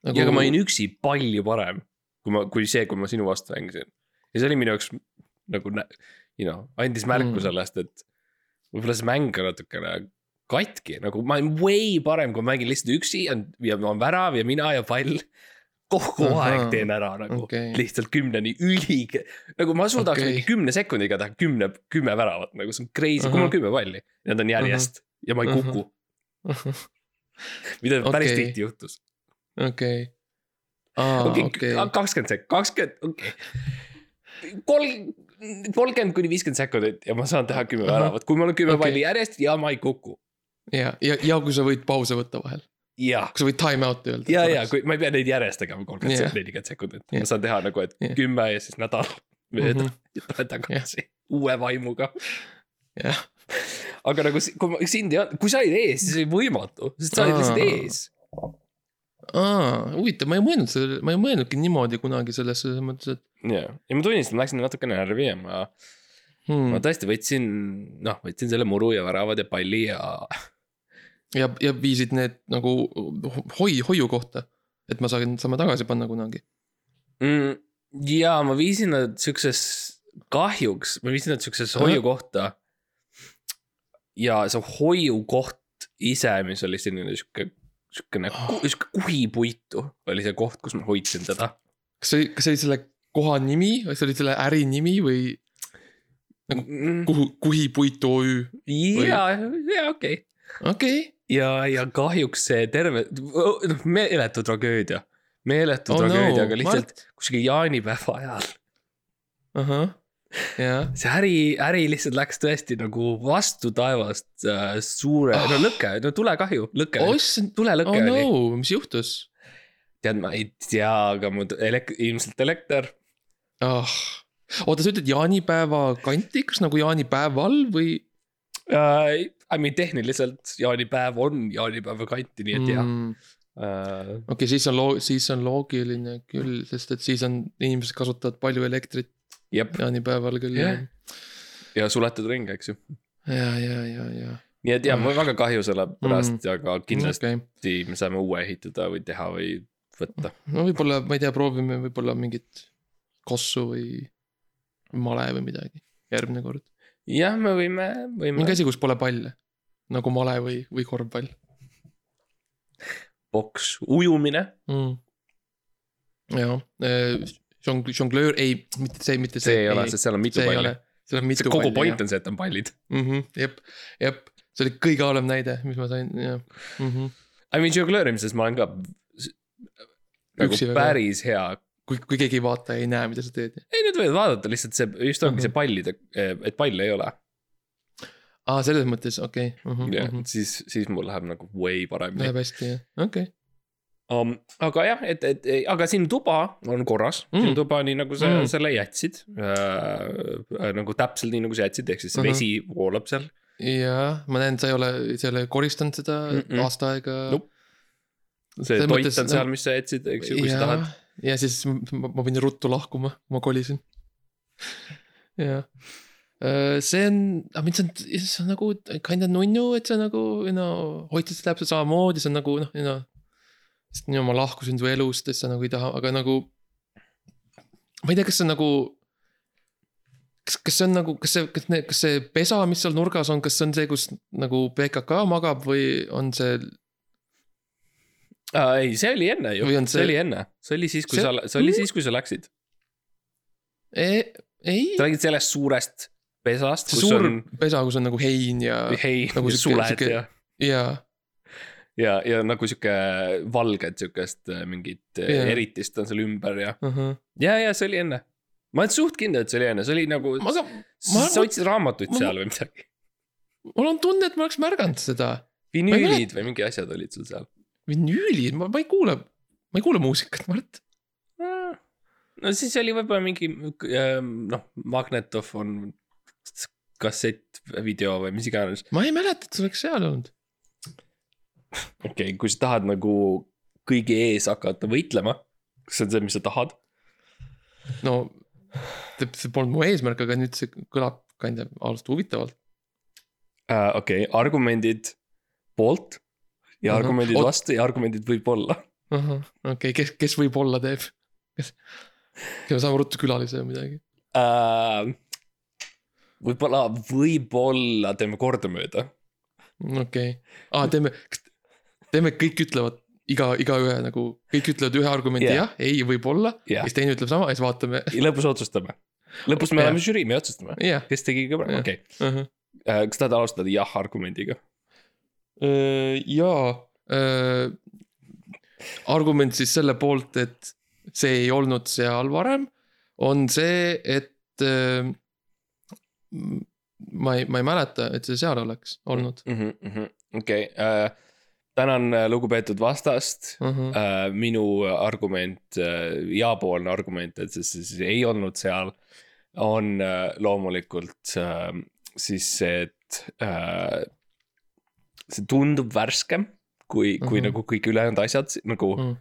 nagu... ja, aga ma olin üksi palju parem, kui ma, kui see, kui ma sinu vastu mängisin. ja see oli minu jaoks nagu, you know, andis märku Mm. sellest, et võib-olla see mäng on natukene katki, nagu ma olen way parem, kui ma mängin lihtsalt üksi ja, ja on värav ja mina ja pall. kogu Ahaa. aeg teen ära nagu okay. lihtsalt kümneni üli, nagu ma suudaks okay. mingi kümne sekundiga teha kümne, kümme väravat, nagu see on crazy, kui mul on kümme palli. Need on järjest ja ma ei kuku, mida päris Okei. tihti juhtus. okei. okei kakskümmend sek-, kakskümmend, okei. kolm, kolmkümmend kuni viiskümmend sekundit ja ma saan teha kümme väravat, kui mul on kümme Okei. palli järjest ja ma ei kuku. ja, ja, ja kui sa võid pause võtta vahel, kui sa võid time out'i öelda. ja, ja kui ma ei pea neid järjest tegema kolmkümmend yeah., nelikümmend sekundit Jah. ma saan teha nagu, et Jah. kümme ja siis nädal mööda Mhm. ja tulen tagasi uue vaimuga. jah, aga nagu kui ma sind ei olnud, kui sa olid ees, siis oli võimatu, sest sa olid lihtsalt ees. huvitav, ma ei mõelnud sellele, ma ei mõelnudki niimoodi kunagi sellesse, selles mõttes, et ja, ja ma tunnistan, läksin natukene närvi ja ma hmm. ma tõesti võtsin, noh, võtsin selle muru ja väravad ja palli ja ja, ja viisid need nagu hoi, hoiu kohta, et ma saan, saame tagasi panna kunagi. mm,. ja ma viisin nad siukses, kahjuks ma viisin nad siuksesse hoiukohta. Ja see hoiukoht ise, mis oli selline sihuke, siukene Ah. sihuke kuhipuitu oli see koht, kus ma hoidsin teda. kas see, kas see oli selle koha nimi või see oli selle äri nimi või Mm, kuhu, kuhipuitu OÜ? ja, ja okei okay. okei okay., ja, ja kahjuks see terve, noh meeletu tragöödia, meeletu Oh tragöödia no, aga lihtsalt kuskil jaanipäeva ajal ahah, see äri, äri lihtsalt läks tõesti nagu vastu taevast äh, suure Ah. no lõke, no tulekahju, lõke oh oh,, tulelõke oh oh, no. oli. mis juhtus tead, ma ei tea, aga mu elek-, ilmselt elekter. ah.? oota, sa ütled jaanipäeva kanti, kas nagu jaanipäeval või Uh, I mean tehniliselt jaanipäev on jaanipäeva kanti, nii et jah mm.? uh,. okei, siis on loo-, siis on loogiline küll, sest et siis on, inimesed kasutavad palju elektrit jaanipäeval küll Jah. ja suletud ring, eks ju. ja, ja, ja, ja. nii et jah, mul on väga kahju selle pärast mm., aga kindlasti okay. me saame uue ehitada või teha või võtta. no võib-olla, ma ei tea, proovime võib-olla mingit kossu või male või midagi järgmine kord. jah, me võime, võime mingi asi, kus pole palle. nagu male või, või korvpall boks, ujumine, mm.. jah, žong-, žonglöör, ei, mitte see, mitte see. see ei ole, sest seal on mitu see ei palli seal on mitu see kogu point on see, et on pallid. mm. -hmm, jep, jep, see oli kõige halvem näide, mis ma sain, jah mm -hmm.. I mean jonglöörimises ma olen ka nagu päris hea. kui, kui keegi ei vaata ja ei näe, mida sa teed. ei, nad võivad vaadata lihtsalt see, just ongi Mhm. see pallide, et palle ei ole. aa, selles mõttes, okei okay. ja mm. -hmm. siis, siis mul läheb nagu way paremini Läheb hästi, jah, okei okay.. um,. aga jah, et, et aga sinu tuba on korras mm., sinu tuba nii nagu sa Mm. selle jätsid äh,. nagu täpselt nii nagu sa jätsid, ehk siis see Mhm. vesi voolab seal. jaa, ma näen, sa ei ole, sa ei ole koristanud seda mm. -mm. aasta aega Nope. see Selles toit on seal, noh, mis sa jätsid, eks ju, kui sa tahad., ja siis ma, ma pidin ruttu lahkuma, ma kolisin. jah, see on, aga mind see on, see on nagu kinda nunnu, et sa nagu, no hoidsid täpselt samamoodi, see on nagu noh, no. Sest no ma lahkusin su elust, et sa nagu ei taha, aga nagu. ma ei tea, kas see on nagu. kas, kas see on nagu, kas see, kas need, kas see pesa, mis seal nurgas on, kas see on see, kus nagu PKK magab või on see äh,. ei, see oli enne ju, see... see oli enne, see oli siis, kui See- sa, see oli siis, kui sa läksid. e,? ei, sa räägid sellest suurest pesast, see suur on pesa, kus on nagu hein ja, hei nagu ja suled sihuke- ja, ja ja, ja nagu sihuke valged siukest äh, mingit yeah. eritist on seal ümber ja, uh. -huh. ja, ja see oli enne. ma olen suht kindel, et see oli enne, see oli nagu, sa sa otsid raamatuid ma- seal või midagi. mul on tunne, et ma oleks märganud seda. vinüülid või mingi asjad olid sul seal. vinüülid, ma, ma ei kuule, ma ei kuule muusikat, Mart. no siis oli võib-olla mingi ähm, noh, magnetofon, kassett, video või mis iganes. ma ei mäleta, et see oleks seal olnud. Okei okay,, kui sa tahad nagu kõigi ees hakata võitlema, kas see on see, mis sa tahad? no, see polnud mu eesmärk, aga nüüd see kõlab kinda ausalt huvitavalt. uh,. okei okay,, argumendid poolt ja Ahah. argumendid Oot- vastu ja argumendid võib-olla. okei, kes, kes võib-olla teeb? kes, kes saame ruttu külalise või midagi. Uh, võib-olla, võib-olla teeme kordamööda. okei, aa teeme, teeme kõik ütlevad iga, igaühe nagu, kõik ütlevad ühe argumendi Jah. jah ja,, ei, võib-olla ja siis teine ütleb sama ja siis vaatame. lõpus otsustame. lõpus me oleme žürii, me otsustame, jah, kes tegi kõige parem, okei uh,. kas tahad alustada jah argumendiga? jaa, argument siis selle poolt, et see ei olnud seal varem, on see, et äh, ma ei, ma ei mäleta, et see seal oleks olnud okei, tänan äh, lugupeetud vastast uh. -huh. uh,. minu argument, jaapoolne argument, et see siis ei olnud seal, on uh, loomulikult uh, siis see, et uh, see tundub värskem kui, kui Mhm. nagu kõik ülejäänud asjad nagu Mhm.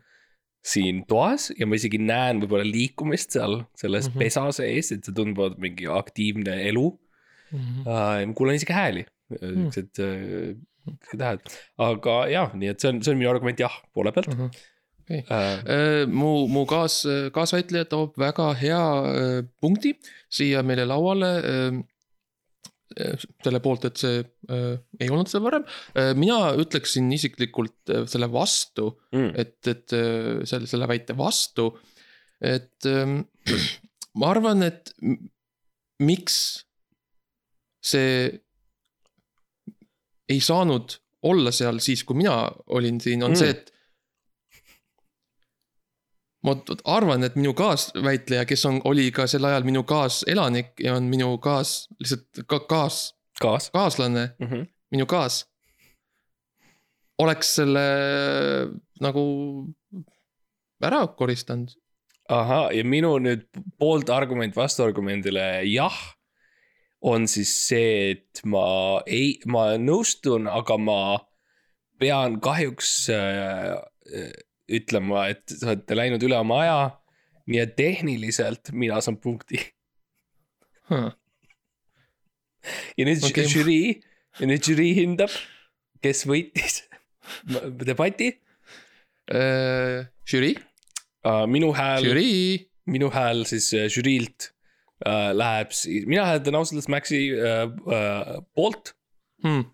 siin toas ja ma isegi näen võib-olla liikumist seal selles Mhm. pesa sees, et see tundub mingi aktiivne elu Mhm. uh,. ma kuulen isegi hääli, siuksed uh, tähed, aga jah, nii et see on, see on minu argument jah poole pealt Mhm. Okei. uh,. mu, mu kaas, kaasväitleja toob väga hea äh, punkti siia meile lauale äh, äh, selle poolt, et see äh, ei olnud seal varem. mina ütleksin isiklikult äh, selle vastu, Mm. et, et äh, selle, selle väite vastu, et ähm, ma arvan, et miks see ei saanud olla seal siis, kui mina olin siin, on Mm. see, et ma arvan, et minu kaasväitleja, kes on, oli ka sel ajal minu kaaselanik ja on minu kaas, lihtsalt ka kaas, kaas kaaslane, mm. -hmm. minu kaas. oleks selle nagu ära koristanud. ahah, ja minu nüüd pooltargument vastuargumendile jah, on siis see, et ma ei, ma nõustun, aga ma pean kahjuks äh, ütlema, et te olete läinud üle oma aja. nii et tehniliselt mina saan punkti Huh. ja nüüd okay. žürii ja nüüd žürii hindab, kes võitis debati Äh, žürii, uh,. minu hääl, žürii, minu hääl siis äh, žüriilt äh, läheb siis, mina hääletan ausalt öeldes Maxi äh, äh, poolt hmm..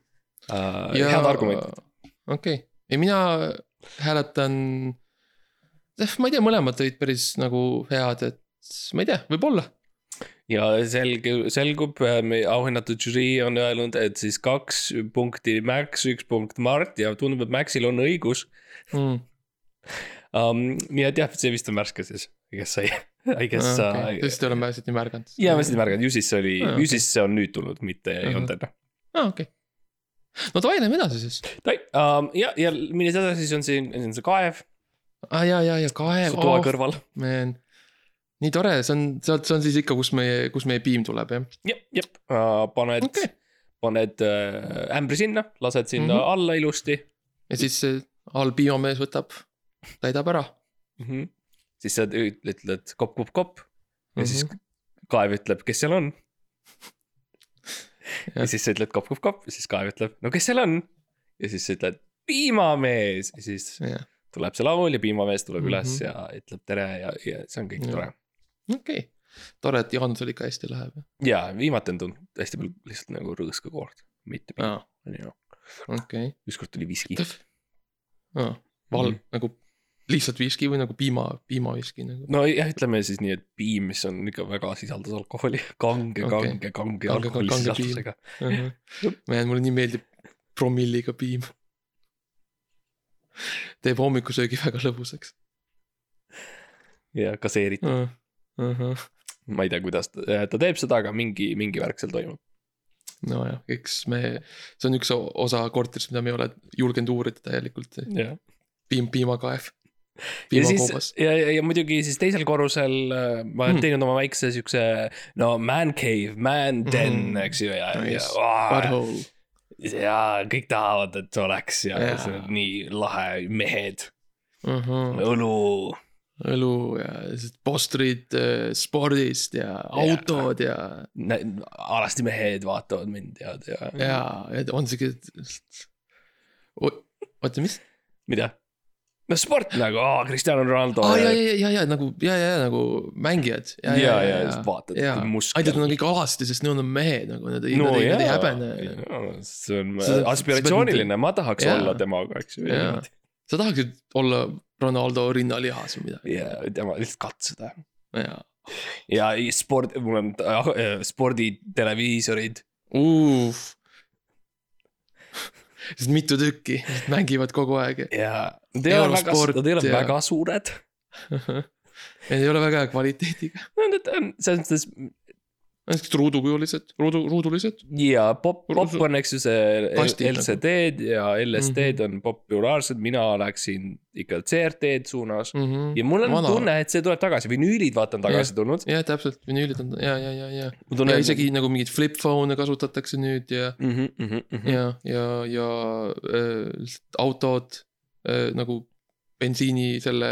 äh,. head argumendid. okei okay., ja mina hääletan. ma ei tea, mõlemad olid päris nagu head, et ma ei tea, võib-olla. ja selge, selgub, meie auhinnatud žürii on öelnud, et siis kaks punkti Max, üks punkt Mart ja tundub, et Maxil on õigus Hmm. um,. nii et jah, see vist on värske siis, kes sai, I guess Okay. uh,. sest ei ole ma hästi märganud. ja ma seda märgan, ju siis see oli Aa, uh,, okei. ju siis see on nüüd tulnud, mitte ei olnud enne. aa, okei. no davai, lähme edasi siis. Um, ja, ja milles edasi siis on siin, siin on see kaev aa Ah, ja, ja, ja kaev. su toa kõrval. man, nii tore, see on, sealt, see on siis ikka, kus meie, kus meie piim tuleb jah. jep, jep uh,, paned okay., paned uh, ämbri sinna, lased sinna mm. -hmm. alla ilusti ja siis see all piimamees võtab, täidab ära mm. -hmm. Siis sa üt- ütled kopp, kopp, kopp ja Mhm. siis kaev ütleb, kes seal on. ja siis sa ütled kopp, kopp, kopp ja siis kaev ütleb, no kes seal on. ja siis sa ütled piimamees ja siis jah, tuleb see laul ja piimamees tuleb mm Mhm. -hmm. üles ja ütleb tere ja, ja see on kõik Jah. tore. okei okay.. tore, et Jaanusel ikka hästi läheb. ja viimati on tulnud hästi palju lihtsalt nagu rõõskakoort, mitte piima aa, onju. okei, ükskord tuli viski. aa, valg Mhm. nagu lihtsalt viski või nagu piima, piimaviski nagu. nojah, ütleme siis nii, et piim, mis on ikka väga sisaldas alkoholi, kange okay., kange, kange alkoholi kange piim. sisaldusega. man, mulle nii meeldib promilliga piim. teeb hommikusöögi väga lõbusaks. ja kasseeritud, ma ei tea, kuidas ta, ta teeb seda, aga mingi, mingi värk seal toimub. nojah, eks me, see on üks osa korterist, mida me ei ole julgenud uurida täielikult, jah. piim, piimakaev. Ja siis ja, ja, ja muidugi siis teisel korrusel äh, ma olen Hmm. teinud oma väikse siukse no man cave, man den Mhm. eks ju ja, ja Nice. butthole, ja kõik tahavad, et oleks ja Jaa. see on nii lahe, mehed, õlu õlu. ja siis postrid äh, spordist ja autod ja, alasti mehed vaatavad mind ja, ja, ja, ja on siuke. oota, mis? mida? No sport nagu, Cristiano Ronaldo aa ja, ja, ja, ja nagu ja, ja nagu mängijad. ja, ja, ja siis vaatad jaa. muskleid. ainult et nad on kõik alasti, sest nad on mehed nagu nad ei no,, nad ei, nad ei häbene. see on Sa- aspiratsiooniline, ma tahaks Jaa. olla temaga, eks ju. Jaa. sa tahaksid olla Ronaldo rinnalihas või midagi. ja tema lihtsalt katsuda. jaa. ja sport, mul on äh, sporditeleviisorid. sest mitu tükki, mängivad kogu aeg. ja ei ole väga, ei ole ja- väga suured. Need ei ole väga hea kvaliteediga. Nad on selles mõttes siuksed ruudukujulised, ruudu, ruudulised. ja pop, pop on, eks ju see Kastid nagu. LCD-d ja LSD-d Mhm. on populaarsed, mina läksin ikka CRT-d suunas. Mhm. ja mul on Vana. tunne, et see tuleb tagasi, vinüülid vaata on tagasi tulnud. jah, täpselt, vinüülid on ja, ja, ja, ja. ja isegi nagu mingeid flip phone'e kasutatakse nüüd ja, mm. -hmm, mm -hmm, mm -hmm. ja, ja, ja äh, autod nagu bensiini selle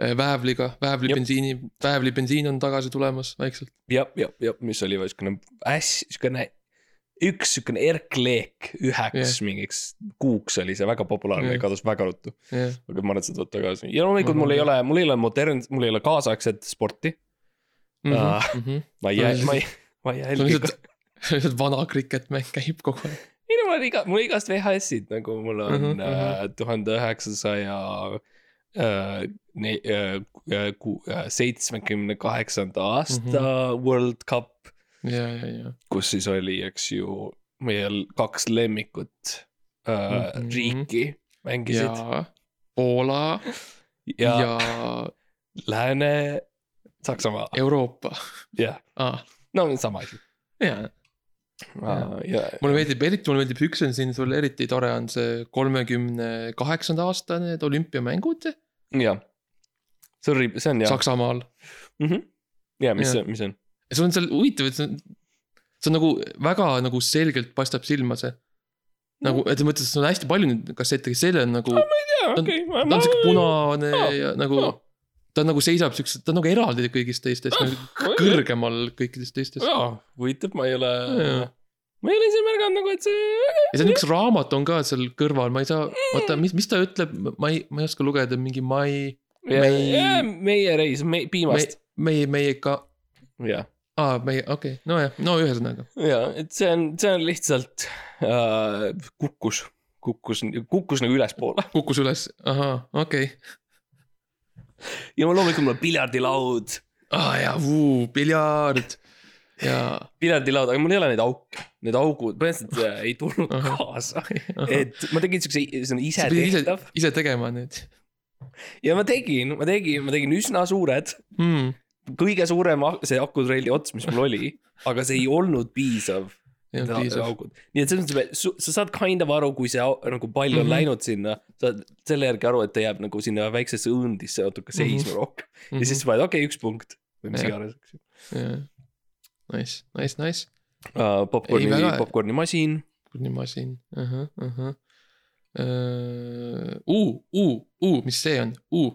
äh, väävliga, väävlibensiini, väävlibensiin on tagasi tulemas vaikselt. jah, jah, jah, mis oli siukene hästi siukene, üks siukene erkleek üheks Jah. mingiks kuuks oli see väga populaarne ja Jah. kadus väga ruttu. jah, aga ma arvan, et see tuleb tagasi ja loomulikult mul ei Mhm. ole, mul ei ole modern, mul ei ole kaasaegset sporti. Aa, ma ei jää, ma ei, ma ei see on jälgi. lihtsalt, vana kriketmäng käib kogu aeg. On iga, mul igast VHS-id nagu mul on Mhm, äh, tuhande üheksasaja äh, seitsmekümne kaheksanda aasta World Cup, ja, ja, ja. kus siis oli, eks ju, meie l- kaks lemmikut äh, Mhm. riiki mängisid Poola ja, ja, Lääne, Saksamaa, Euroopa jah, ah,. no sama asi. ja, ja, mulle meeldib, eriti mulle meeldib üks on siin sul eriti tore on see kolmekümne kaheksanda aasta need olümpiamängud ja see on, see on jah Saksamaal. mm. -hmm. ja mis Jah. see, mis see on? sul on seal huvitav, et see on, see on nagu väga nagu selgelt paistab silma see. nagu, et mõttes, et on hästi palju neid kassette, kes selle on nagu, jaa, Ta on- okei. ta on siuke punane ja nagu aa., ta nagu seisab siukse, ta on nagu eraldi kõigist teistest, nagu kõrgemal kõikidest teistest. jaa, huvitav, ma ei ole Jaa., ma ei ole ise märganud nagu, et see. ja seal üks raamat on ka seal kõrval, ma ei saa, oota, mis, mis ta ütleb, ma ei, ma ei oska lugeda, mingi mai, Mei- meie reis, me, piimast. meie, meie ka, jah, aa, meie, okei okay., nojah, no ühesõnaga. ja, et see on, see on lihtsalt äh, kukkus, kukkus, kukkus nagu ülespoole. kukkus üles, ahaa, okei okay.. Ja mul loomulikult mul on piljardilaud, aa ah, jaa, piljard ja. piljardilaud, aga mul ei ole neid auke, need augud põhimõtteliselt äh, ei tulnud Ahah. kaasa. et ma tegin siukse, see on ise tehtav, ise tegema nüüd ja ma tegin, ma tegin, ma tegin üsna suured, mm.. kõige suurem see akutrelli ots, mis mul oli, aga see ei olnud piisav. Ei olnud piisav. augud, nii et selles mõttes, sa saad kind of aru, kui see nagu pall on mm Mhm. -hmm. läinud sinna, saad selle järgi aru, et ta jääb nagu sinna väiksesse õõndisse natuke seisma rohkem mm. -hmm. ja siis sa paned, okei okay,, üks punkt või mis iganes, eks ju. nice, nice, nice. Uh, popkorni Ei,, väga- popkornimasin, masin, ahah, ahah. uu, uu, uu, mis see on, uu,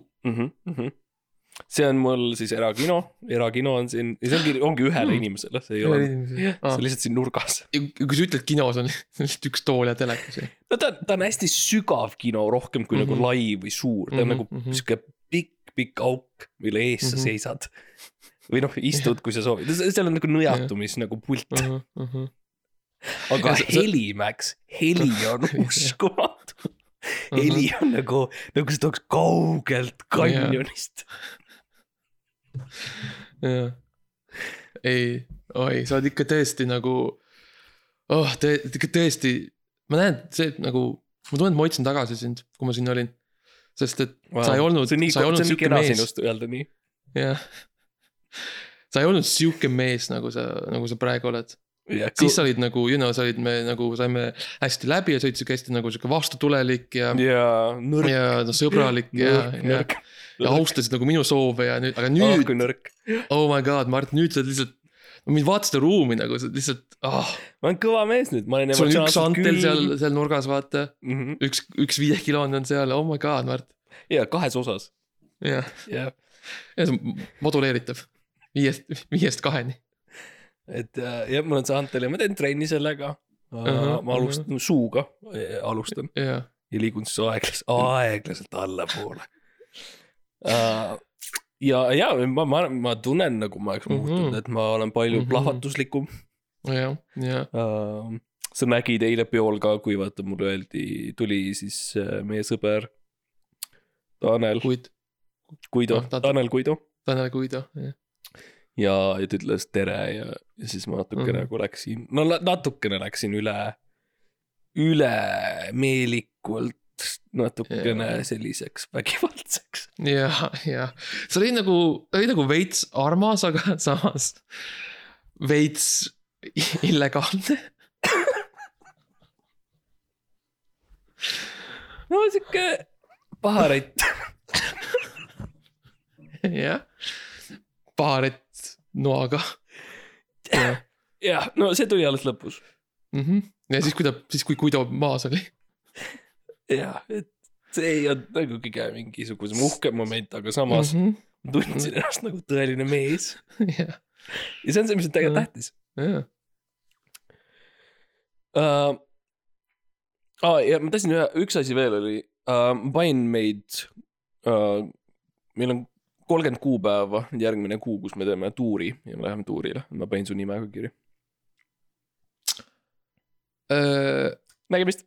see on mul siis erakino, erakino on siin, ja see ongi, ongi ühele Mm. inimesele, see ei ole, see on, lihtsalt siin nurgas. kui sa ütled kinos on lihtsalt üks tool ja telekas no ta, ta on hästi sügav kino rohkem kui mm -hmm. Mhm. nagu lai või suur, ta on mm Mhm, -hmm, nagu mhm. sihuke pikk, pikk auk, mille ees mm -hmm. sa Mhm. seisad. või noh, istud, kui sa soovid, seal on nagu nõjatumis nagu pult, aga Ja sa- sa- heli, Max, heli on uskumatu. heli on nagu, nagu see tooks kaugelt kanjonist. jah, ei, oi, sa oled ikka tõesti nagu, oh, ikka tõesti, ma näen, see nagu, ma tunnen, et ma hoidsin tagasi sind, kui ma siin olin. sest et sa ei olnud, see on nii, sa ei olnud kena mees, öelda nii. jah. sa ei olnud siuke mees, nagu sa, nagu sa praegu oled. siis sa olid nagu, you know, sa olid, me nagu saime hästi läbi ja sa olid siuke hästi nagu siuke vastutulelik ja, ja nõrk, ja no, sõbralik ja, ja, nõrk. Ja austasid nagu minu soove ja nüüd, aga ah nüüd nõrk. oh my god, Mart, nüüd sa lihtsalt, mind vaata seda ruumi nagu lihtsalt ah,. ma olen kõva mees nüüd, ma olen sul on üks emotsionaalselt antel seal, seal nurgas, vaata. mm. -hmm. üks, üks viiekilone on seal, oh my god, Mart. ja kahes osas, jah, ja see on moduleeritav. viiest, viiest kaheni. et äh, jah, mul on see antel ja ma teen trenni sellega uh,. Ahah, ma alustan suuga, alustan jah, ja liigun siis aeglaselt, aeglaselt allapoole uh,. ja, ja ma, ma, ma tunnen nagu ma oleks Mhm. muutunud, et ma olen palju Mhm. plahvatuslikum jah, jah, uh,. sa nägid eile peol ka, kui vaata mulle öeldi, tuli siis uh, meie sõber Tanel kuid Kuido Ah,, ta- Tanel Kuido Tanel Kuido, jah. ja, ja ta ütles tere ja, ja siis ma natukene Mhm. nagu läksin, no natukene läksin üle, ülemeelikult natukene Jaa. selliseks vägivaldseks. ja, ja see oli nagu, ta oli nagu veits armas, aga samas veits illegaalne. no sihuke paharett. jah, paarett noaga. jah, no see tuli alles lõpus. Mhm. ja siis, kui ta, siis kui Guido maas oli. jah, et see ei olnud nagu kõige mingisugusem uhkem moment, aga samas Mhm. ma tundsin ennast nagu tõeline mees. jah, ja see on see, mis on tegelikult tähtis jah, uh,. aa ja ma tahtsin ühe, üks asi veel oli uh,, ma panin meid uh,, meil on kolmkümmend kuupäeva järgmine kuu, kus me teeme tuuri ja me läheme tuurile, ma panin su nime ka kirja. nägemist.